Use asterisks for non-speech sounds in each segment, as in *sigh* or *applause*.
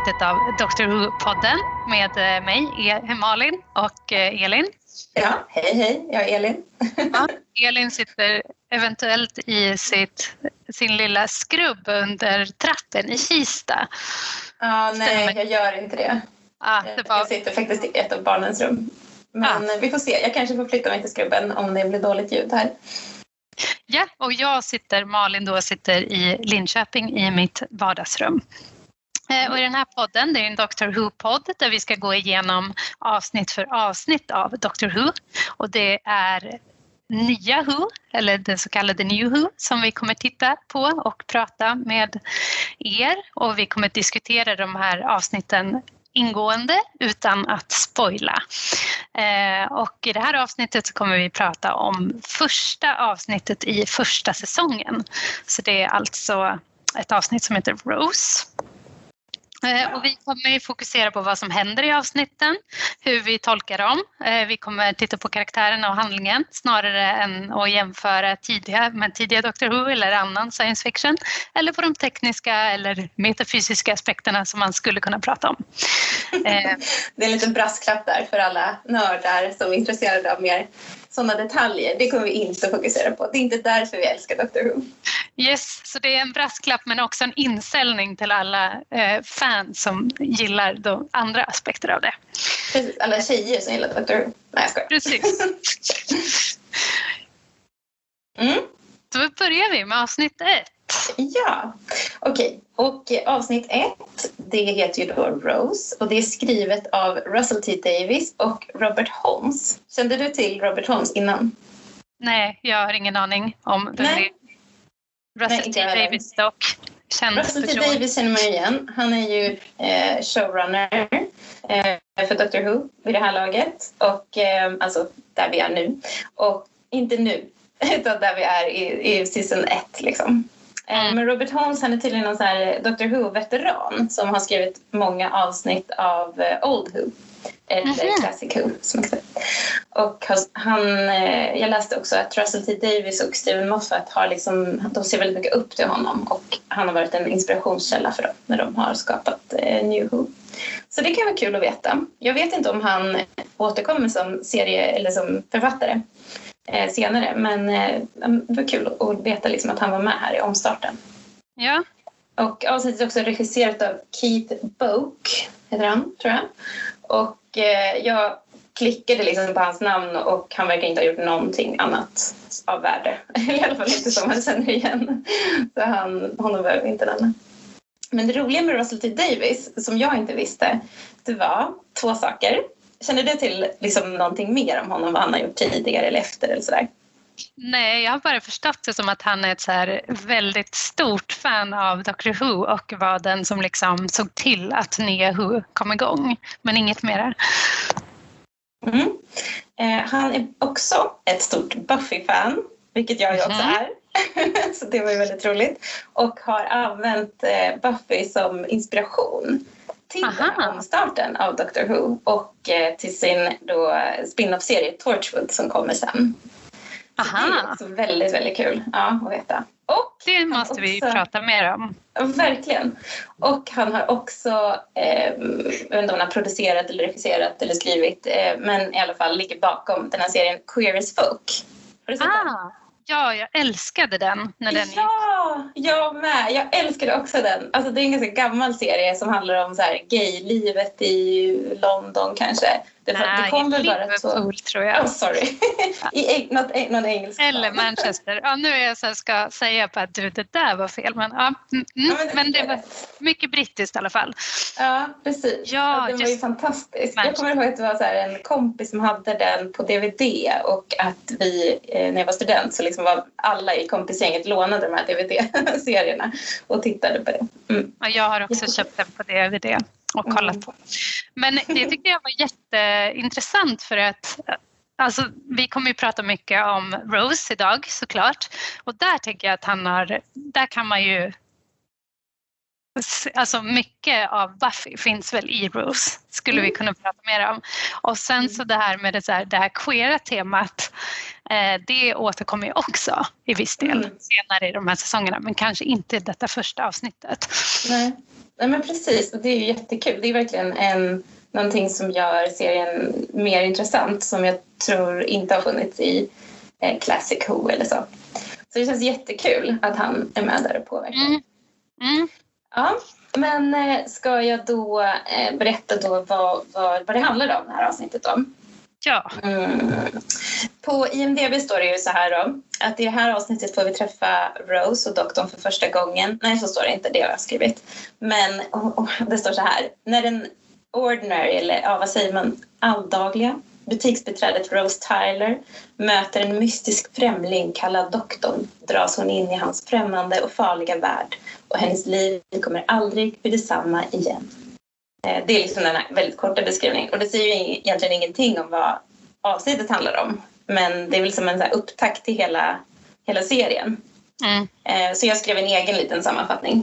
avsnittet av Doctor Who-podden med eh, mig, e Malin och eh, Elin. Ja, hej hej, jag är Elin. *laughs* Ja, Elin sitter eventuellt i sitt, sin lilla skrubb under trappen i Kista. Ja, nej, jag gör inte det. Ja, det var... Jag sitter faktiskt i ett av barnens rum. Men ja. vi får se, jag kanske får flytta mig till skrubben om det blir dåligt ljud här. Ja, och jag sitter, Malin då sitter i Linköping i mitt vardagsrum. Eh, och I den här podden, det är en Doctor Who-podd där vi ska gå igenom avsnitt för avsnitt av Doctor Who. Och det är nya Who, eller den så kallade New Who, som vi kommer titta på och prata med er. Och vi kommer diskutera de här avsnitten ingående utan att spoila. Eh, och I det här avsnittet så kommer vi prata om första avsnittet i första säsongen. Så det är alltså ett avsnitt som heter Rose. Eh, och vi kommer fokusera på vad som händer i avsnitten, hur vi tolkar dem. Eh, vi kommer titta på karaktärerna och handlingen snarare än att jämföra tidiga med tidiga Doctor Who eller annan science fiction eller på de tekniska eller metafysiska aspekterna som man skulle kunna prata om. *laughs* Eh, det är en liten brasklapp där för alla nördar som är intresserade av mer sådana detaljer, det kommer vi inte fokusera på. Det är inte därför vi älskar Doctor Who. Yes, så det är en brasklapp men också en inställning till alla eh, fans som gillar de andra aspekter av det. Precis, alla tjejer som gillar Doctor Who. Nej, jag skojar. Precis. *laughs* mm. Då börjar vi med avsnitt ett. Ja, okej. Okay. Och avsnitt ett, det heter ju då Rose och det är skrivet av Russell T Davis och Robert Holmes. Kände du till Robert Holmes innan? Nej, jag har ingen aning om vem det är. Russell T Davis dock. Russell T Davis känner man igen. Han är ju eh, showrunner eh, för Doctor Who vid det här laget. Och, eh, alltså där vi är nu. Och inte nu, *laughs* utan där vi är i, i season 1 liksom. Eh, mm. Men Robert Holmes han är tydligen någon Doctor Who-veteran som har skrivit många avsnitt av eh, Old Who. Eller mm. Classic Who som också. Och han, eh, jag läste också att Russell T Davis och Steven Moffat har liksom, de ser väldigt mycket upp till honom och han har varit en inspirationskälla för dem när de har skapat New Who. Så det kan vara kul att veta. Jag vet inte om han återkommer som serie eller som författare eh, senare. Men eh, det var kul att veta liksom att han var med här i omstarten. Ja. Och avsnittet är också regisserat av Keith Boak, heter han, tror jag. Och eh, jag klickade liksom på hans namn och han verkar inte ha gjort någonting annat av värde. *laughs* I alla fall inte som man känner igen. Så han, honom behöver vi inte nämna. Men det roliga med Russell T Davis, som jag inte visste, det var två saker. Känner du till liksom någonting mer om honom, vad han har gjort tidigare eller efter eller sådär? Nej, jag har bara förstått det som att han är ett så här väldigt stort fan av Doctor Who och var den som liksom såg till att nya Who kom igång. Men inget mer. Mm. Eh, han är också ett stort Buffy-fan, vilket jag ju också mm. är. *laughs* så det var ju väldigt roligt. Och har använt eh, Buffy som inspiration till omstarten av Doctor Who och eh, till sin då spin-off-serie Torchwood som kommer sen. Aha. det är också väldigt, väldigt kul ja, att veta. Och det måste också, vi prata mer om. Verkligen. Och han har också, eh, jag vet inte om han producerat eller regisserat eller skrivit, eh, men i alla fall ligger bakom den här serien Queer as Folk. Har du sett ah. den? Ja, jag älskade den när den Ja, gick. jag med. Jag älskade också den. Alltså, det är en ganska gammal serie som handlar om så här, gay-livet i London kanske. Det, Nej, det kom väl bara Liverpool tror jag. *laughs* Oh, sorry. *laughs* I något, någon engelsk Eller Manchester. Ja, nu är jag så här, ska säga på att du, det där var fel. Men, ja, mm, ja men, men, det var mycket brittiskt i alla fall. Ja, precis. Ja, den var ju fantastisk. Jag kommer ihåg att det var så en kompis som hade den på DVD och att vi, eh, när jag var student, så liksom var alla i kompisgänget lånade de här DVD-serierna och tittade på det. Mm. Ja, jag har också köpt den på DVD och kollat mm. på. Men det tyckte jag var jätteintressant för att Alltså, vi kommer ju prata mycket om Rose idag såklart och där tänker jag att han har, där kan man ju Alltså mycket av Buffy finns väl i Rose, skulle vi mm. kunna prata mer om. Och sen så det här med det, så här, det här queera temat, eh, det återkommer ju också i viss del mm. senare i de här säsongerna, men kanske inte i detta första avsnittet. Nej. Nej, men precis. Och det är ju jättekul. Det är verkligen en, någonting som gör serien mer intressant som jag tror inte har funnits i eh, Classic Who eller så. Så det känns jättekul att han är med där och påverkar. Mm. Mm. Ja, men eh, ska jag då eh, berätta då vad, vad, vad det handlar om, det här avsnittet om? Ja. Mm. På IMDB står det ju så här då, att i det här avsnittet får vi träffa Rose och doktorn för första gången. Nej, så står det inte, det har jag skrivit. Men oh, oh, det står så här, när den ordinary, eller ja, vad säger man, alldagliga butiksbiträdet Rose Tyler möter en mystisk främling kallad doktorn dras hon in i hans främmande och farliga värld och hennes liv kommer aldrig bli detsamma igen. Eh, det är liksom den här väldigt korta beskrivningen och det säger ju egentligen ingenting om vad avsnittet handlar om. Men det är väl som en så upptakt till hela, hela serien. Mm. Eh, så jag skrev en egen liten sammanfattning.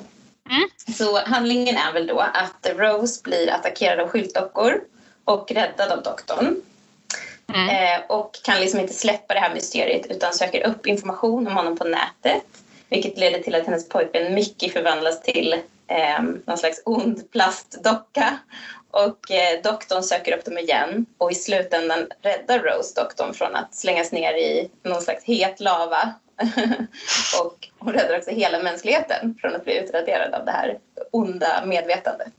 Mm. Så handlingen är väl då att Rose blir attackerad av skyltdockor och räddad av doktorn. Mm. Eh, och kan liksom inte släppa det här mysteriet utan söker upp information om honom på nätet. Vilket leder till att hennes pojkvän Mickey förvandlas till eh, någon slags ond plastdocka. Och eh, doktorn söker upp dem igen och i slutändan räddar Rose doktorn från att slängas ner i någon slags het lava. *laughs* och hon räddar också hela mänskligheten från att bli utraderad av det här onda medvetandet.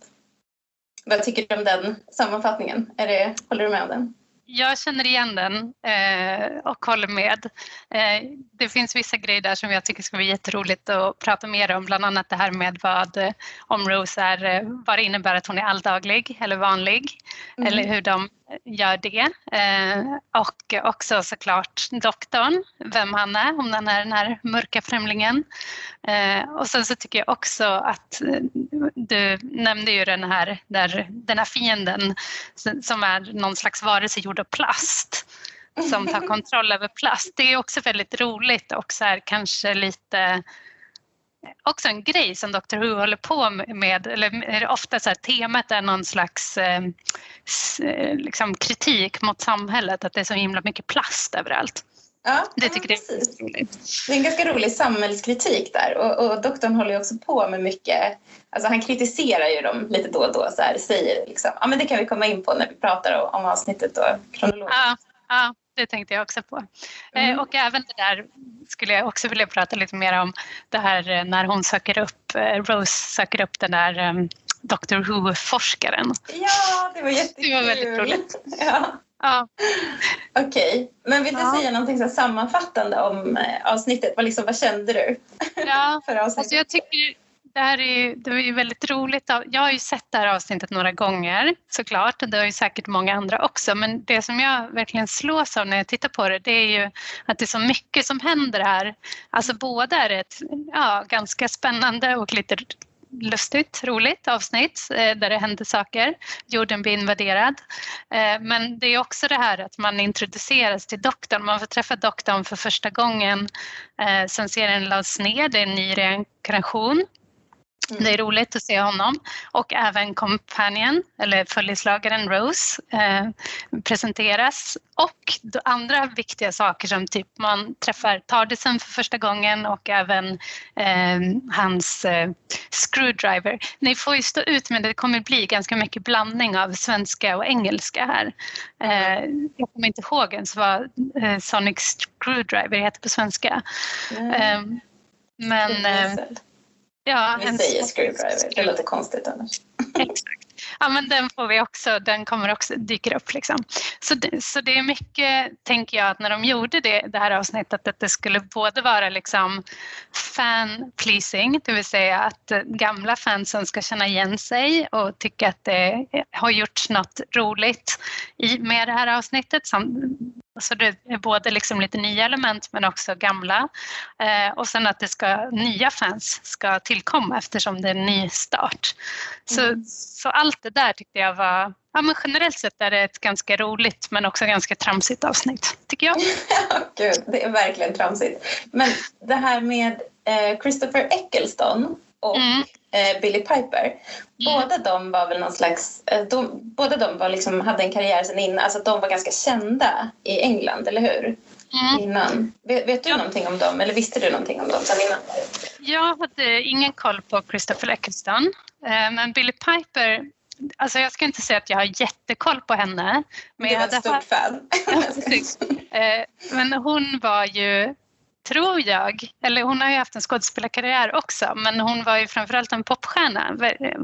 Vad tycker du om den sammanfattningen? Är det, håller du med om den? Jag känner igen den eh, och håller med. Eh, det finns vissa grejer där som jag tycker ska bli jätteroligt att prata mer om, bland annat det här med vad eh, om Rose är, eh, vad det innebär att hon är alldaglig eller vanlig, mm. eller hur de gör det. Eh, och också såklart doktorn, vem han är, om han är den här mörka främlingen. Eh, och sen så tycker jag också att eh, du nämnde ju den här, där, den här fienden som är någon slags varelse gjord av plast som tar *laughs* kontroll över plast. Det är också väldigt roligt och så här, kanske lite också en grej som Dr Who håller på med, eller ofta så här, temat är någon slags eh, eh, liksom kritik mot samhället, att det är så himla mycket plast överallt. Ja, det tycker ja, jag är roligt. Det är en ganska rolig samhällskritik där och, och doktorn håller ju också på med mycket, alltså han kritiserar ju dem lite då och då så här, säger liksom, ja men det kan vi komma in på när vi pratar om, om avsnittet då kronologiskt. Ja, ja, det tänkte jag också på. Eh, mm. och även det där skulle jag också vilja prata lite mer om. Det här eh, när hon söker upp, eh, Rose söker upp den där um, Doctor Who-forskaren. Ja, det var jättekul. Det var väldigt roligt. *laughs* Ja. Ja. Okej, okay. men vill du ja. säga någonting så sammanfattande om avsnittet? Vad, liksom, vad kände du? Ja, *laughs* för avsnittet? Alltså jag tycker det här är, det är väldigt roligt. Jag har ju sett det här avsnittet några gånger såklart. Det har ju säkert många andra också. Men det som jag verkligen slås av när jag tittar på det, det är ju att det är så mycket som händer här. Alltså både är det ett ja, ganska spännande och lite lustigt, roligt avsnitt eh, där det händer saker. Jorden blir invaderad. Eh, men det är också det här att man introduceras till doktorn. Man får träffa doktorn för första gången eh, sen serien lades ner. Det är en ny reinkarnation Mm. Det är roligt att se honom och även Companion, eller följeslagaren Rose, eh, presenteras. Och andra viktiga saker som typ man träffar Tardisen för första gången och även eh, hans eh, screwdriver. Ni får ju stå ut med det, kommer bli ganska mycket blandning av svenska och engelska här. Eh, jag kommer inte ihåg ens vad eh, Sonic Screwdriver heter på svenska. Mm. men Ja, vi säger screwdriver, det låter konstigt annars. Exakt. Ja, men den får vi också, den kommer också dyka upp. Liksom. Så, det, så det är mycket, tänker jag, att när de gjorde det, det här avsnittet, att det skulle både vara liksom fan pleasing, det vill säga att gamla fansen ska känna igen sig och tycka att det har gjorts något roligt i, med det här avsnittet. Så det är både liksom lite nya element men också gamla. Eh, och sen att det ska, nya fans ska tillkomma eftersom det är en ny start. Så, mm. så allt det där tyckte jag var, ja men generellt sett är det ett ganska roligt men också ganska tramsigt avsnitt, tycker jag. *laughs* Ja, gud, det är verkligen tramsigt. Men det här med eh, Christopher Eccleston och mm. Eh, Billy Piper. Mm. Båda de var väl någon slags, eh, de, båda de var liksom, hade en karriär sen innan, alltså de var ganska kända i England, eller hur? Mm. Innan. Vet, vet du ja. någonting om dem eller visste du någonting om dem sen innan? Jag hade ingen koll på Christopher Eccleston eh, men Billie Piper Alltså jag ska inte säga att jag har jättekoll på henne. Men du är ett stort fan. *laughs* Eh, men hon var ju tror jag, eller hon har ju haft en skådespelarkarriär också, men hon var ju framförallt en popstjärna,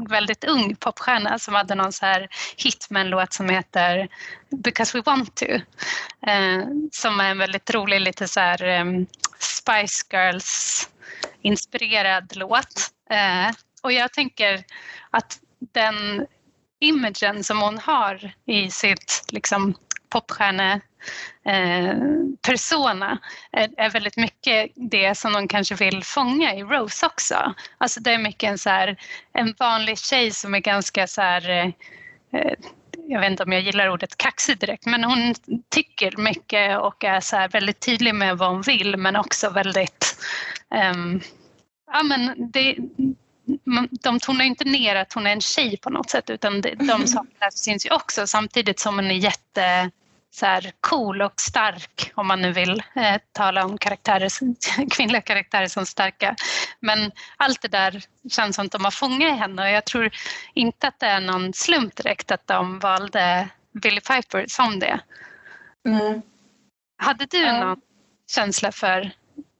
väldigt ung popstjärna som hade någon så här en låt som heter Because We Want To, eh, som är en väldigt rolig, lite så här um, Spice Girls-inspirerad låt. Eh, och jag tänker att den imagen som hon har i sitt liksom, popstjärne Eh, är, är, väldigt mycket det som de kanske vill fånga i Rose också. Alltså det är mycket en, så här, en vanlig tjej som är ganska så här, eh, eh, jag vet inte om jag gillar ordet kaxig direkt, men hon tycker mycket och är så väldigt tydlig med vad hon vill men också väldigt um, ja, men det, de tonar inte ner att hon är en tjej på något sätt utan de, de *laughs* sakerna syns ju också samtidigt som hon är jätte så här cool och stark om man nu vill eh, tala om karaktärer, *laughs* kvinnliga karaktärer som starka. Men allt det där känns som att de har fångat henne och jag tror inte att det är någon slump direkt att de valde Billy Piper som det. Mm. Hade du mm. någon känsla för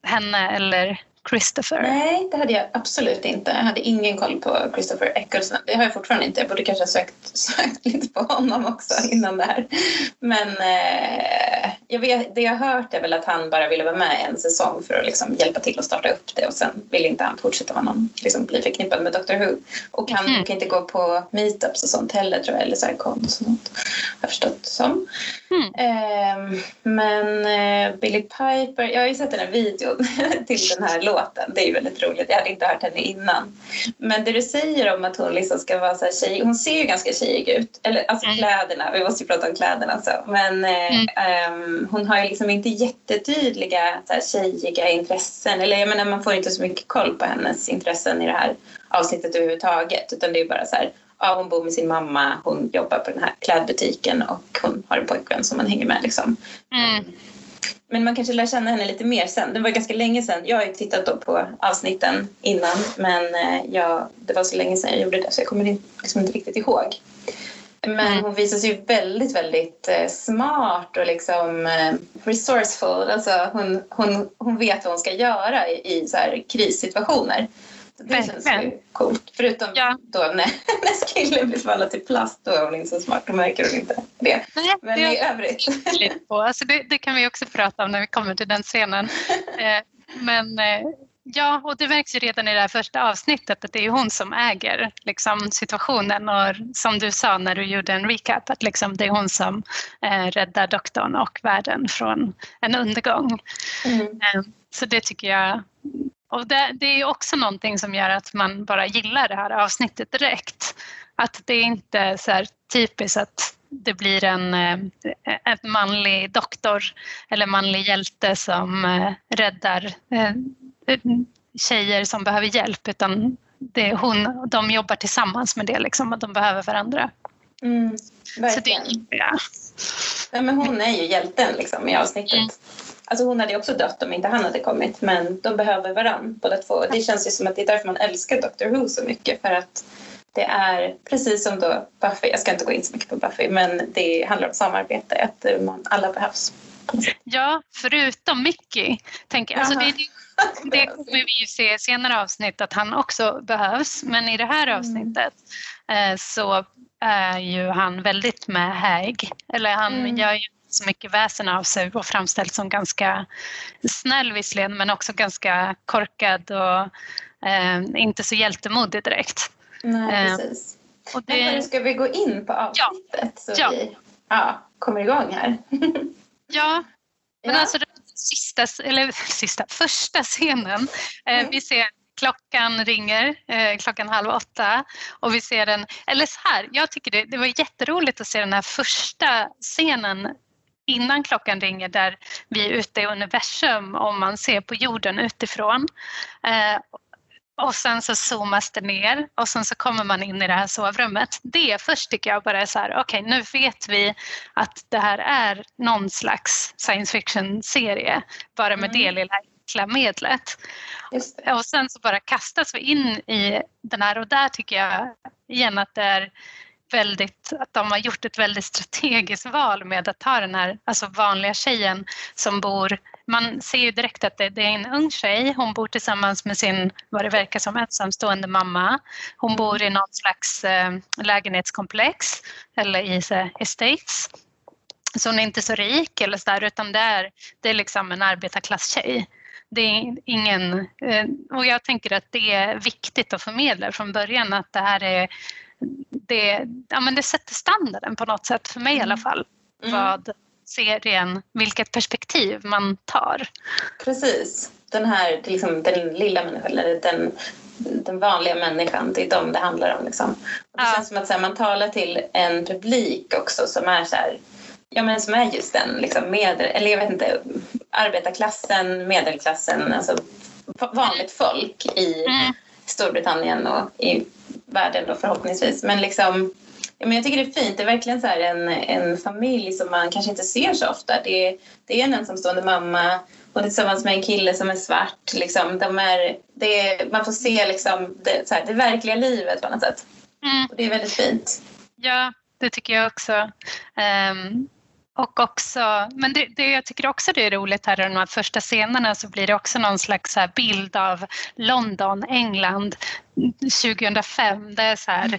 henne eller Christopher? Nej, det hade jag absolut inte. Jag hade ingen koll på Christopher Eccleston. Det har jag fortfarande inte. Jag borde kanske ha sökt, *laughs* sökt lite på honom också innan det här. Men eh, jag vet, det jag har hört är väl att han bara ville vara med en säsong för att liksom hjälpa till att starta upp det och sen ville inte han fortsätta vara någon, liksom bli förknippad med Doctor Who. Och han mm. kan inte gå på meetups och sånt heller tror jag, eller så här och sånt. Har jag förstått som. Mm. Eh, men eh, Billy Piper, jag har ju sett den här videon *laughs* till den här låten. Det är ju väldigt roligt. Jag hade inte hört henne innan. Men det du säger om att hon liksom ska vara så här tjej, hon ser ju ganska tjejig ut. Eller alltså mm. kläderna, vi måste ju prata om kläderna så. Men eh, mm. um, hon har ju liksom inte jättetydliga så här, tjejiga intressen. Eller jag menar man får inte så mycket koll på hennes intressen i det här avsnittet överhuvudtaget. Utan det är bara så här, ja, hon bor med sin mamma, hon jobbar på den här klädbutiken och hon har en pojkvän som man hänger med. Liksom. Mm. Men man kanske lär känna henne lite mer sen. Det var ganska länge sedan. Jag har ju tittat på avsnitten innan men eh, jag, det var så länge sedan jag gjorde det så jag kommer liksom inte riktigt ihåg. Men mm. hon visar sig väldigt, väldigt eh, smart och liksom eh, resourceful. Alltså hon, hon, hon vet vad hon ska göra i, i så här krissituationer. Det känns ju coolt. Förutom ja. då när, *laughs* när skillen blir förvandlad till plast, då är hon inte så smart. Då märker hon inte det. Nej, Men det i övrigt. På. Alltså det, det, kan vi också prata om när vi kommer till den scenen. *laughs* Eh, men eh, ja, och det märks ju redan i det här första avsnittet att det är hon som äger liksom, situationen och som du sa när du gjorde en recap att liksom, det är hon som eh, räddar doktorn och världen från en undergång. Mm. Så det tycker jag och det, det är också någonting som gör att man bara gillar det här avsnittet direkt. Att det är inte så här typiskt att det blir en, eh, en manlig doktor eller manlig hjälte som eh, räddar eh, tjejer som behöver hjälp utan det är hon, de jobbar tillsammans med det liksom och de behöver varandra. Mm, verkligen. Så det, ja. ja. men hon är ju hjälten liksom, i avsnittet. Mm. Alltså hon hade också dött om inte han hade kommit men de behöver varandra båda två. Det känns ju som att det är därför man älskar Doctor Who så mycket för att det är precis som då Buffy, jag ska inte gå in så mycket på Buffy men det handlar om samarbete, att man, alla behövs. Ja, förutom Mickey. Tänker, alltså det, det kommer vi ju se i senare avsnitt att han också behövs men i det här mm. avsnittet mm. så är ju han väldigt med Häg. Eller han mm. gör ju så mycket väsen av sig och framställs som ganska snäll visserligen men också ganska korkad och eh, inte så hjältemodig direkt. Nej, eh, precis. Och det... Men ska vi gå in på avsnittet ja. så ja. vi ja, kommer igång här? ja, men ja. alltså den sista, eller *laughs* sista, första scenen, eh, mm. vi ser klockan ringer eh, klockan halv åtta och vi ser den, eller så här, jag tycker det, det var jätteroligt att se den här första scenen innan klockan ringer där vi är ute i universum om man ser på jorden utifrån. Eh, och sen så zoomas det ner och sen så kommer man in i det här sovrummet. Det först tycker jag bara är så här, okej okay, nu vet vi att det här är någon slags science fiction-serie. Bara med mm. det lilla enkla medlet. Och sen så bara kastas vi in i den här och där tycker jag igen att det är väldigt, att de har gjort ett väldigt strategiskt val med att ta den här alltså vanliga tjejen som bor man ser ju direkt att det, det, är en ung tjej. Hon bor tillsammans med sin, vad det verkar som, ensamstående mamma. Hon bor i något slags eh, lägenhetskomplex eller i så, estates. Så hon är inte så rik eller så där, utan det är, det är liksom en arbetarklasstjej. Det är ingen, eh, och jag tänker att det är viktigt att förmedla från början att det här är det, ja, men det sätter standarden på något sätt, för mig i alla mm. fall, mm. vad serien, vilket perspektiv man tar. Precis. Den här, liksom, den lilla människan, eller den, den vanliga människan, det är dem det handlar om. Liksom. Och det ja. känns som att här, man talar till en publik också som är så här, ja men som är just den, liksom, med, eller jag vet inte, arbetarklassen, medelklassen, alltså vanligt folk i mm. Storbritannien och i världen då förhoppningsvis. Men liksom, men jag tycker det är fint. Det är verkligen så en, en familj som man kanske inte ser så ofta. Det, det är en ensamstående mamma och tillsammans med en kille som är svart. Liksom, de är, det, man får se liksom, det, så här, det verkliga livet på något sätt. Mm. Och det är väldigt fint. Ja, det tycker jag också. Um, och också, men det, det, jag tycker också det är roligt här i de här första scenerna så blir det också någon slags bild av London, England. 2005. Det är så här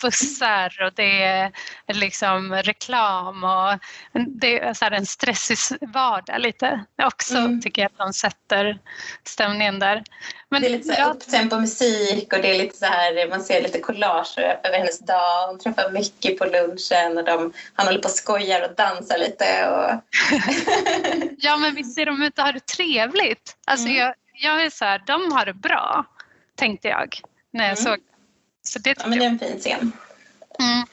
bussar och det är liksom reklam och det är så här en stressig vardag lite. Också mm. tycker jag att de sätter stämningen där. Men, det är lite så här upptempo musik och det är lite så här, man ser lite collage över hennes dag. Hon träffar Mickey på lunchen och de, han håller på och skojar och dansar lite. Och... *laughs* ja men visst ser de ut att ha det trevligt. Alltså mm. jag, jag är så här, de har det bra tänkte jag när jag mm. såg Så det ja, men det är en fin scen. Mm.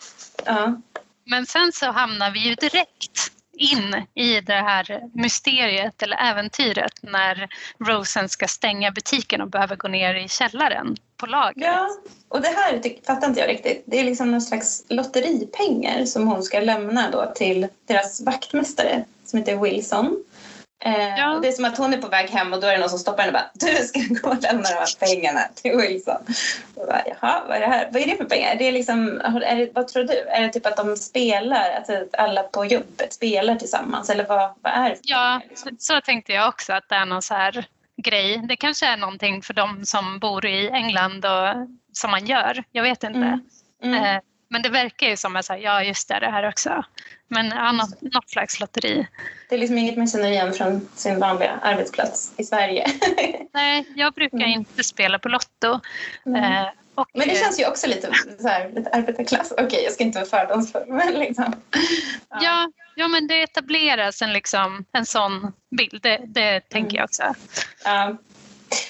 Ja. Men sen så hamnar vi ju direkt in i det här mysteriet eller äventyret när Rosen ska stänga butiken och behöver gå ner i källaren på lagret. Ja, och det här fattar inte jag riktigt. Det är liksom någon slags lotteripengar som hon ska lämna då till deras vaktmästare som heter Wilson. Eh, ja. Det är som att hon är på väg hem och då är det någon som stoppar henne och bara du ska gå och lämna de här pengarna till Wilson. Och bara, Jaha, vad är det här? Vad är det för pengar? Det är liksom, är det, vad tror du? Är det typ att de spelar, att alla på jobbet spelar tillsammans eller vad, vad är det? Ja, liksom? så tänkte jag också att det är någon så här grej. Det kanske är någonting för de som bor i England och som man gör. Jag vet inte. Mm. Mm. Eh, men det verkar ju som att ja just det, det här också. Men ja, något, något slags lotteri. Det är liksom inget man känner igen från sin vanliga arbetsplats i Sverige. *laughs* Nej, jag brukar mm. inte spela på Lotto. Mm. Eh, och, men det känns ju också lite, så här, lite arbetarklass. Okej, okay, jag ska inte vara fördomsfull, men liksom. Ja. ja. Ja, men det etableras en, liksom, en sån bild. Det, det tänker mm. jag också. Ja.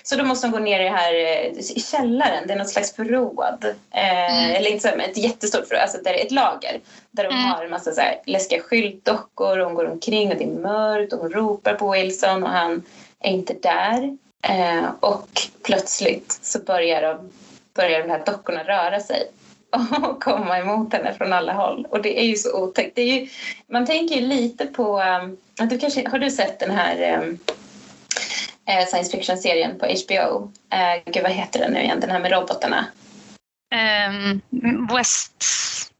Så då måste de gå ner i, här, eh, i källaren, det är något slags förråd. Eh, mm. Eller inte så, ett jättestort förråd, alltså där det är ett lager. Där de mm. har en massa så här, läskiga skyltdockor och hon går omkring och det är mörkt och hon ropar på Wilson och han är inte där. Eh, och plötsligt så börjar, de, börjar de här dockorna röra sig *laughs* och komma emot henne från alla håll. Och det är ju så otäckt. Det är ju, man tänker ju lite på... Um, du kanske, har du sett den här um, eh, science fiction-serien på HBO. Eh, gud, vad heter den nu igen? Den här med robotarna. Um, West...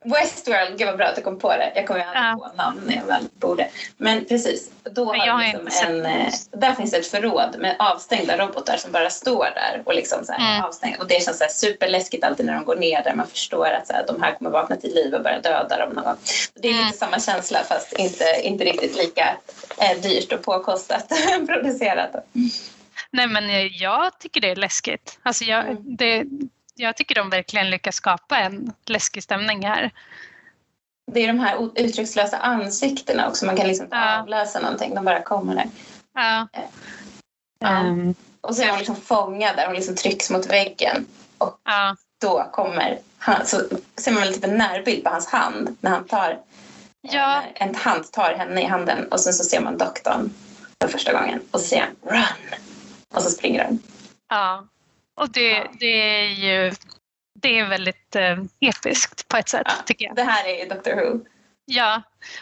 Westworld, gud vad bra att du kom på det. Jag kommer ju aldrig ja. på namn när jag väl borde. Men precis, då har liksom en, eh, där finns ett förråd med avstängda robotar som bara står där och liksom så här, mm. avstängda. Och det känns så här superläskigt alltid när de går ner där man förstår att så här, de här kommer vakna till liv och börja döda dem någon gång. Det är mm. lite samma känsla fast inte, inte riktigt lika eh, dyrt och påkostat *laughs* producerat. Nej men jag tycker det är läskigt. Alltså jag, mm. det, jag tycker de verkligen lyckas skapa en läskig stämning här. Det är de här uttryckslösa ansiktena också, man kan liksom inte ja. avläsa någonting, de bara kommer där. Ja. Eh, ja. Um, och så är hon liksom fångad där, hon liksom trycks mot väggen. Och ja. då kommer han, så ser man väl typ en närbild på hans hand när han tar ja. en hand tar henne i handen och sen så ser man doktorn för första gången och så säger han run och så springer han. Ja, och det, det är ju det är väldigt eh, episkt på ett sätt ja, tycker jag. Det här är Doctor Who. Ja,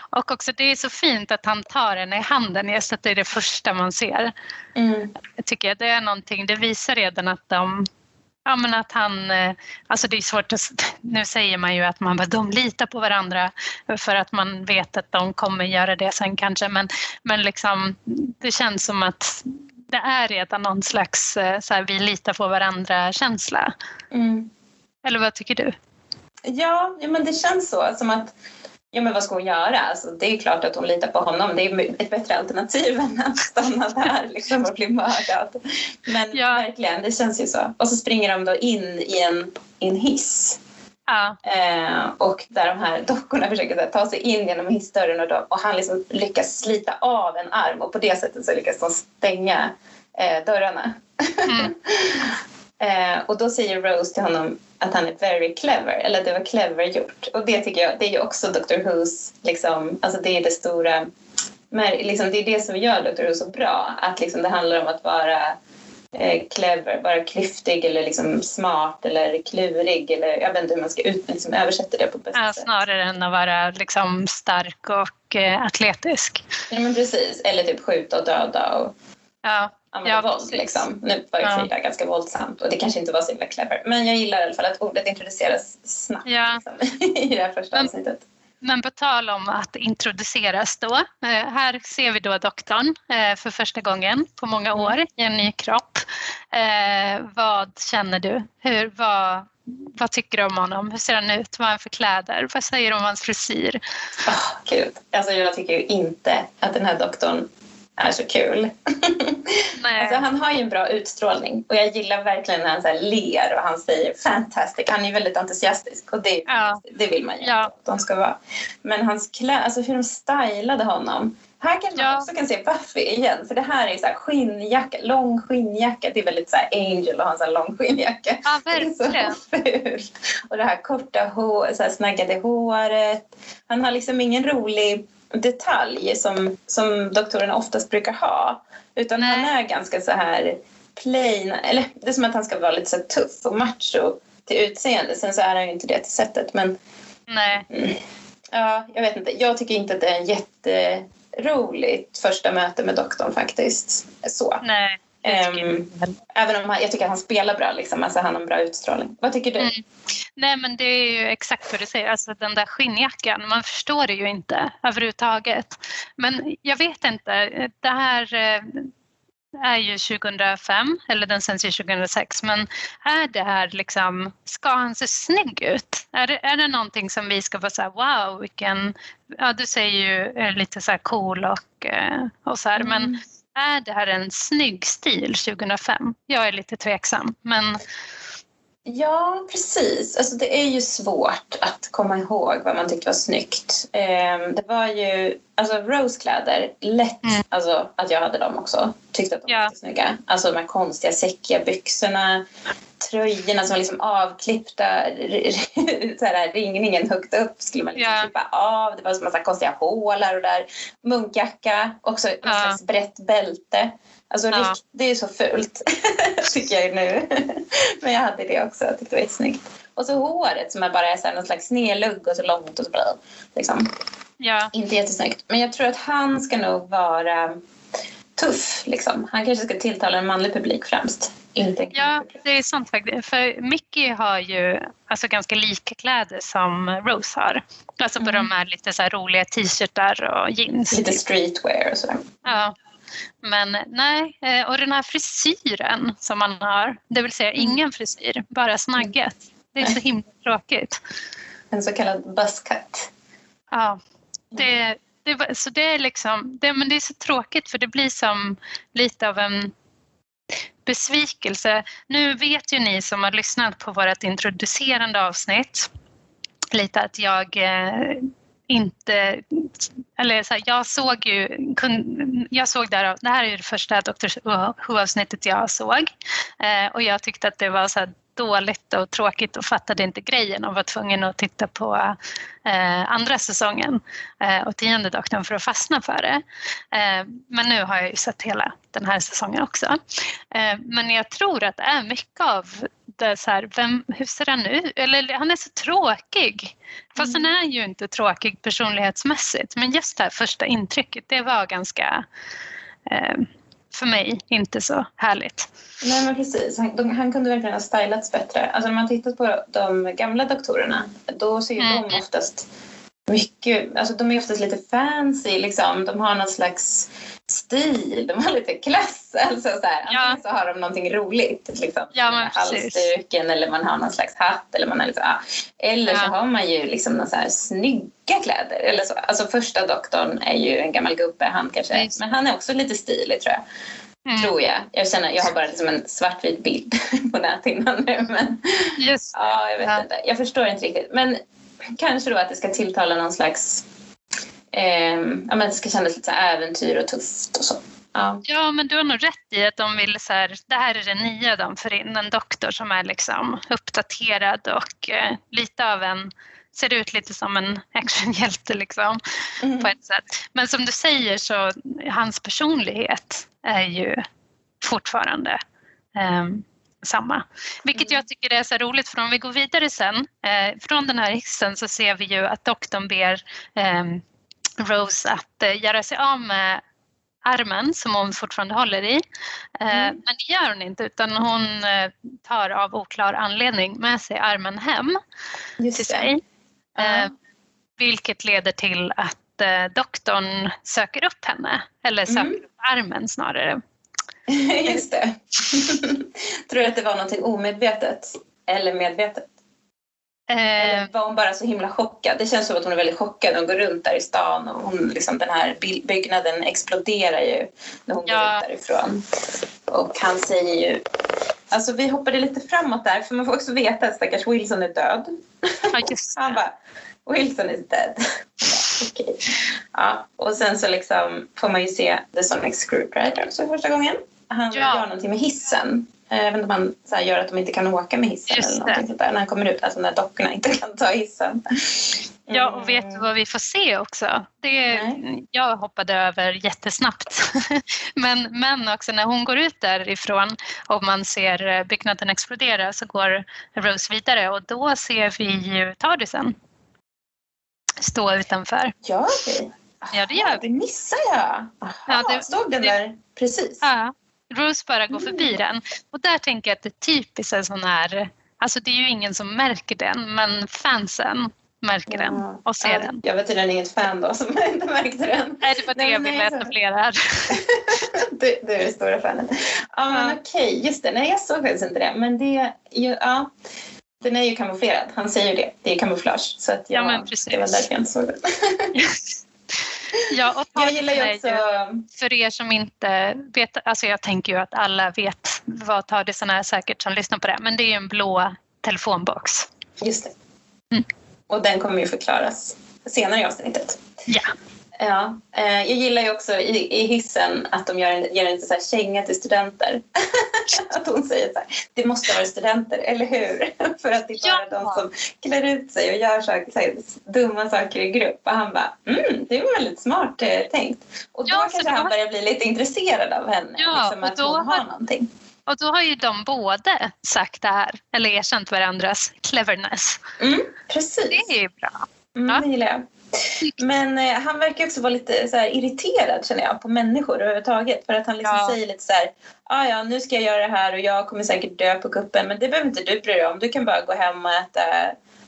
och också det är så fint att han tar henne i handen just att det är det första man ser. Mm. Jag tycker det är någonting, det visar redan att de Ja men att han, eh, alltså det är svårt att, *laughs* nu säger man ju att man bara, de litar på varandra för att man vet att de kommer göra det sen kanske men, men liksom det känns som att det är redan någon slags eh, så här, vi litar på varandra känsla. Mm. Eller vad tycker du? Ja, ja, men det känns så. Som att, ja men vad ska hon göra? Alltså, det är klart att hon litar på honom. Det är ett bättre alternativ *laughs* än att stanna där liksom, och bli mördad. Men Ja. verkligen, det känns ju så. Och så springer de då in i en, i en hiss. Ja, Eh, och där de här dockorna försöker här, ta sig in genom hissdörren och, de, och han liksom lyckas slita av en arm och på det sättet så lyckas de stänga eh, dörrarna. Mm. *laughs* eh, och då säger Rose till honom att han är very clever, eller det var clever gjort. Och det tycker jag, det är ju också Dr. Who's, liksom, alltså det är det stora, men liksom det är det som gör Dr. Who så bra, att liksom det handlar om att vara eh, clever, vara klyftig eller liksom smart eller klurig eller jag vet inte hur man ska ut, liksom översätta det på bästa ja, snarare än att vara liksom stark och eh, atletisk. Ja men precis, eller typ skjuta och döda och Ja, använda Ja, våld precis. liksom. Nu var ju Ja. Frida ganska våldsamt och det kanske inte var så himla clever men jag gillar i alla fall att ordet introduceras snabbt Ja. liksom, *laughs* i det här första Men- avsnittet. Men på tal om att introduceras då. Eh, här ser vi då doktorn eh, för första gången på många år i en ny kropp. Eh, vad känner du? Hur, vad, vad tycker du om honom? Hur ser han ut? Vad har han för kläder? Vad säger du om hans frisyr? Oh, gud. Alltså, jag tycker ju inte att den här doktorn är så kul. *laughs* Alltså, han har ju en bra utstrålning och jag gillar verkligen när han så här ler och han säger fantastic. Han är väldigt entusiastisk och det, Ja. det vill man ju Ja. att de ska vara. Men hans kläder, alltså hur de stylade honom. Här kanske man Ja. också kan se Buffy igen för det här är så här skinnjacka, lång skinnjacka. Det är väldigt så här Angel att ha en så här lång skinnjacka. Ja, Det verkligen. fult. Och det här korta hår, så här snaggade håret. Han har liksom ingen rolig detalj som, som doktorerna oftast brukar ha. Utan Nej. han är ganska så här plain. Eller det är som att han ska vara lite så tuff och macho till utseende. Sen så är han ju inte det till sättet. Men Nej. mm, ja, jag vet inte. Jag tycker inte att det är en jätteroligt första möte med doktorn faktiskt. Så. Nej. Heller. Även om han, jag tycker att han spelar bra. Liksom. Alltså, han har en bra utstrålning. Vad tycker du? Mm. Nej men det är ju exakt vad du säger, alltså den där skinnjackan, man förstår det ju inte överhuvudtaget. Men jag vet inte, det här eh, är ju 2005, eller den sänds ju 2006, men är det här liksom, ska han se snygg ut? Är det, är det någonting som vi ska vara så här, wow vilken, ja du säger ju eh, lite så cool och, eh, och så här, men Mm. Är det här en snygg stil 2005? Jag är lite tveksam, men Ja, precis. Alltså, det är ju svårt att komma ihåg vad man tyckte var snyggt. Ehm, det var ju, alltså Rose-kläder, lätt Mm. alltså, att jag hade dem också. Tyckte att de Ja. var snygga. Alltså de här konstiga säckiga byxorna, tröjorna som var liksom avklippta, *laughs* så här, ringningen högt upp skulle man liksom Ja. klippa av. Det var en massa konstiga hålar och där. Munkjacka, också ett Ja. slags brett bälte. Alltså Ja. det är ju så fult, *laughs* tycker jag nu. *laughs* Men jag hade det också, jag tyckte det var jättesnyggt. Och så håret som är bara är så här, någon slags snedlugg och så långt och så bra. Liksom. ja. Inte jättesnyggt. Men jag tror att han ska nog vara tuff. Liksom. Han kanske ska tilltala en manlig publik främst. Inte Ja, det är sant faktiskt. För Mickey har ju alltså ganska lika kläder som Rose har. Alltså på Mm. de här lite så här roliga t-shirtar och jeans. Lite typ. streetwear och sådär. Ja. Men nej, eh, och den här frisyren som man har, det vill säga Mm. ingen frisyr, bara snagget. Det är så himla tråkigt. En så kallad buzzcut. Ja, det, det, var- så det är liksom, det, men det är så tråkigt för det blir som lite av en besvikelse. Nu vet ju ni som har lyssnat på vårt introducerande avsnitt lite att jag eh, inte, eller så här, jag såg ju, kun, jag såg där, det här är ju det första Dr. Who-avsnittet jag såg eh, och jag tyckte att det var så här dåligt och tråkigt och fattade inte grejen och var tvungen att titta på eh, andra säsongen eh, och tionde doktorn för att fastna för det. Eh, men nu har jag ju sett hela den här säsongen också. Eh, men jag tror att det är mycket av lite så här, vem, hur ser han ut? Eller han är så tråkig. Fast mm. han är ju inte tråkig personlighetsmässigt. Men just det här första intrycket, det var ganska eh, för mig inte så härligt. Nej men precis, han, de, han kunde verkligen ha stylats bättre. Alltså när man tittar på de gamla doktorerna då ser ju mm. de oftast mycket, alltså de är oftast lite fancy liksom. De har någon slags stil, de har lite klass. *laughs* Alltså så här. Ja. Antingen så har de någonting roligt, liksom. Ja, halsduken eller man har någon slags hatt. Eller, man har liksom, ja. eller ja. så har man ju liksom någon så här snygga kläder. Eller så. Alltså första doktorn är ju en gammal gubbe, han kanske, Nej. men han är också lite stilig tror jag. Mm. Tror jag. Jag, känner, jag har bara liksom en svartvit bild *laughs* på näthinnan nu. Men, Just *laughs* ja, jag vet ja. inte. Jag förstår inte riktigt. Men kanske då att det ska tilltala någon slags... Eh, ja, men det ska kännas lite så äventyr och tufft och så. Ja. ja, men du har nog rätt i att de vill så här, det här är det nya de får in, en doktor som är liksom uppdaterad och eh, lite av en ser ut lite som en actionhjälte liksom, mm. på ett sätt. Men som du säger så hans personlighet är ju fortfarande um, samma. Vilket jag mm. tycker är så roligt för om vi går vidare sen eh, från den här hissen så ser vi ju att doktorn ber eh, Rose att eh, göra sig av med armen som hon fortfarande håller i. Eh, mm. Men det gör hon inte utan hon eh, tar av oklar anledning med sig armen hem Just till sig. Uh. Vilket leder till att doktorn söker upp henne, eller söker mm. upp armen snarare. *laughs* Just det. *laughs* Tror du att det var någonting omedvetet eller medvetet? Eh. Eller var hon bara så himla chockad? Det känns som att hon är väldigt chockad. Hon går runt där i stan och hon, liksom, den här byggnaden exploderar ju när hon ja. går ut därifrån. Och han säger ju... Alltså vi hoppade lite framåt där för man får också veta att stackars Wilson är död. Ja, just *laughs* Han bara, Wilson is dead. Okej. Okay. Ja, och sen så liksom får man ju se The Sonic Screwdriver också första gången. Han ja. gör någonting med hissen. Eh, jag vet inte om han så här, gör att de inte kan åka med hissen Just eller någonting sånt där. När han kommer ut, alltså när dockorna inte kan ta hissen. Ja, och vet du vad vi får se också? Det, jag hoppade över jättesnabbt. *laughs* men, men också när hon går ut därifrån och man ser byggnaden explodera så går Rose vidare och då ser vi ju Tardisen stå utanför. Gör vi? Ja, det gör vi. Det missade jag. Aha, ja, det, stod den där precis? Ja, Rose bara går förbi mm. den. Och där tänker jag att det är typiskt en sån här, alltså det är ju ingen som märker den, men fansen märker den och ser ja, den. Jag var tydligen inget fan då som *laughs* inte märkte den. Nej, det var det jag ville etablera här. *laughs* du, du är det stora fanet. Ja, men ja. okej, okay, just det. Nej, jag såg faktiskt inte det. Men det, ja, den är ju kamouflerad. Han säger ju det. Det är kamouflage. Så att jag, ja, men precis. det var därför jag inte såg den. *laughs* Ja, och jag gillar ju också... för er som inte vet, alltså jag tänker ju att alla vet vad Tardisen är säkert som lyssnar på det, men det är ju en blå telefonbox. Just det. Mm. Och den kommer ju förklaras senare i avsnittet. Ja. Ja, eh, jag gillar ju också i, i hissen att de gör en, ger en så här känga till studenter. *laughs* att hon säger så här, det måste vara studenter, eller hur? *laughs* För att det är bara ja. de som klär ut sig och gör saker, så här, dumma saker i grupp. Och han bara, mm, det var väldigt smart eh, tänkt. Och då ja, kanske han börjar bli lite intresserad av henne, ja, liksom, att hon har, har någonting. Och då har ju de både sagt det här, eller erkänt varandras cleverness. Mm, precis. Det är ju bra. Mm, ja. Det gillar jag. Men eh, han verkar också vara lite så här, irriterad känner jag på människor överhuvudtaget. För att han liksom ja. säger lite så här, ah, ja nu ska jag göra det här och jag kommer säkert dö på kuppen men det behöver inte du bry dig om. Du kan bara gå hem och äta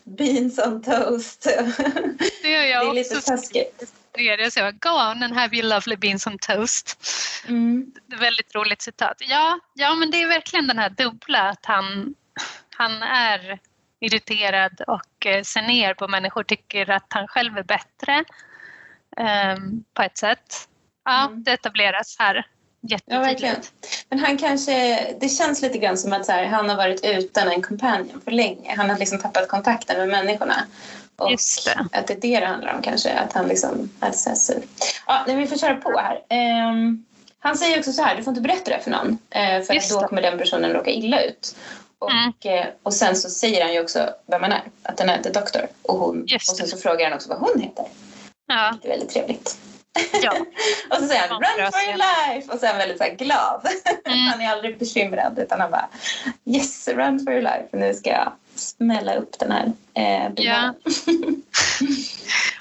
beans on toast. *laughs* Det gör jag Det är lite taskigt. Jag säger go on and have your lovely beans on toast. Mm. Det är väldigt roligt citat. Ja, ja, men det är verkligen den här dubbla att han, han är irriterad och eh, ser ner på människor, tycker att han själv är bättre um, på ett sätt. Ja, mm. det etableras här. Ja, Men han kanske, det känns lite grann som att här, han har varit utan en companion för länge. Han har liksom tappat kontakten med människorna. Och Just det. att det är det det handlar om kanske, att han liksom är så sur. Ja, vi får köra på här. Um, han säger också så här, du får inte berätta det för någon. Uh, för då kommer den personen råka illa ut. Och, mm. Och sen så säger han ju också vem man är, att han är The Doctor. Och, hon, och sen så frågar han också vad hon heter. Ja. Det är väldigt trevligt. Ja. *laughs* och så säger han run for your life och så är han väldigt så glad. *laughs* Mm. han är aldrig bekymrad utan han bara yes run for your life. Nu ska jag smälla upp den här eh, ja. *laughs*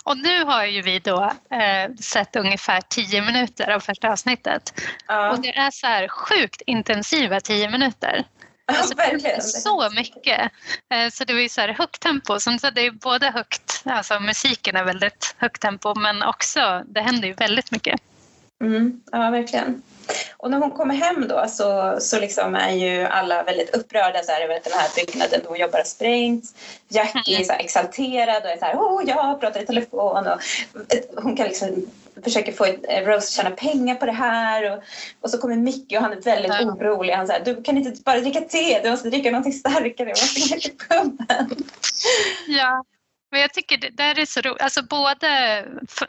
Och nu har ju vi då eh, sett ungefär tio minuter av första avsnittet. Ja. Och det är så här sjukt intensiva tio minuter. Alltså, verkligen. Så mycket. Eh, så det var så här högt tempo. Så det är både högt, alltså musiken är väldigt högt tempo men också, det händer ju väldigt mycket. Mm, ja, verkligen. Och när hon kommer hem då så, så liksom är ju alla väldigt upprörda så här, över att den här byggnaden hon jobbar har sprängts. Jackie är så exalterad och är så här, oh, jag pratar i telefon. Och hon kan liksom försöka få Rose tjäna pengar på det här. Och, och så kommer Mickey och han är väldigt ja. orolig. Han säger, du kan inte bara dricka te, du måste dricka något starkare, du måste gå till puben. Ja, men jag tycker det där är så roligt. Alltså både,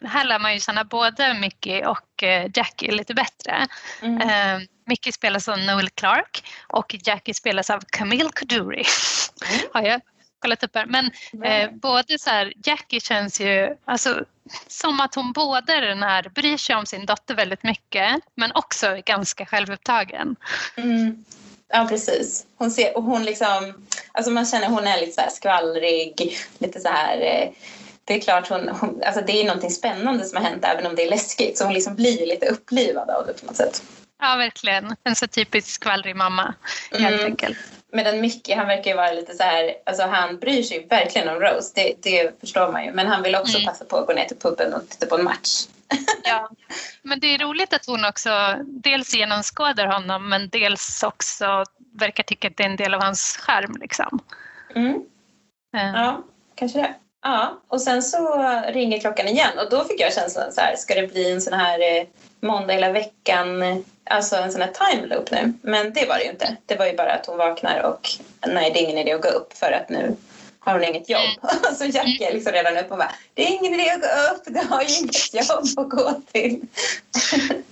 här lär man ju känna både Mickey och eh, Jackie lite bättre. Mm. Uh, Mickey spelas av Noel Clark och Jackie spelas av Camille Koduri. Mm. Har jag kollat upp här. Men eh, både så här, Jackie känns ju alltså, som att hon både den här bryr sig om sin dotter väldigt mycket men också är ganska självupptagen. Mm. Ja, precis. Hon ser, och hon liksom, alltså man känner hon är lite så här skvallrig, lite så här eh, det är klart hon, hon, alltså det är någonting spännande som har hänt även om det är läskigt så hon liksom blir lite upplivad av det på något sätt. Ja, verkligen. En så typisk skvallrig mamma helt mm. enkelt. Medan Micke, han verkar ju vara lite så här, alltså han bryr sig verkligen om Rose, det, det förstår man ju. Men han vill också mm. passa på att gå ner till puben och titta på en match. *laughs* Ja, men det är roligt att hon också dels genomskådar honom men dels också verkar tycka att det är en del av hans skärm. Liksom. Mm. Uh. Ja, kanske det. Ja, och sen så ringer klockan igen och då fick jag känslan så här, ska det bli en sån här eh, måndag hela veckan, alltså en sån här time loop nu? Men det var det ju inte. Det var ju bara att hon vaknar och nej, det är ingen idé att gå upp för att nu har hon inget jobb? Mm. *laughs* så Jack är liksom redan uppe och bara, det är ingen idé att gå upp, du har ju inget jobb att gå till. *laughs*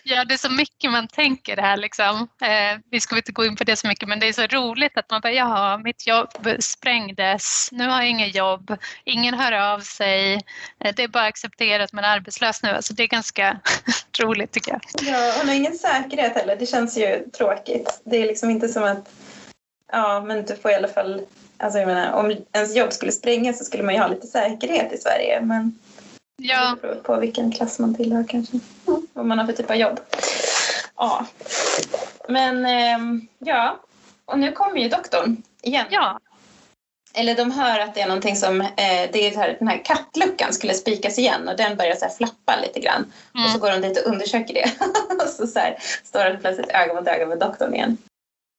*laughs* Ja, det är så mycket man tänker här. Liksom. Eh, vi ska inte gå in på det så mycket, men det är så roligt att man bara, jaha, mitt jobb sprängdes, nu har jag inget jobb, ingen hör av sig, eh, det är bara accepterat är arbetslös nu. Alltså, det är ganska *laughs* roligt tycker jag. Ja, hon har ingen säkerhet heller, det känns ju tråkigt. Det är liksom inte som att, ja, men du får i alla fall Alltså jag menar, om ens jobb skulle sprängas så skulle man ju ha lite säkerhet i Sverige. Men ja. det beror på vilken klass man tillhör kanske. Mm. Vad man har för typ av jobb. Ja. Men eh, ja, och nu kommer ju doktorn igen. Ja. Eller de hör att det är någonting som, eh, det är här, den här kattluckan skulle spikas igen och den börjar så flappa lite grann. Mm. Och så går de dit och undersöker det. *laughs* och så, så här, står de plötsligt öga mot öga med doktorn igen.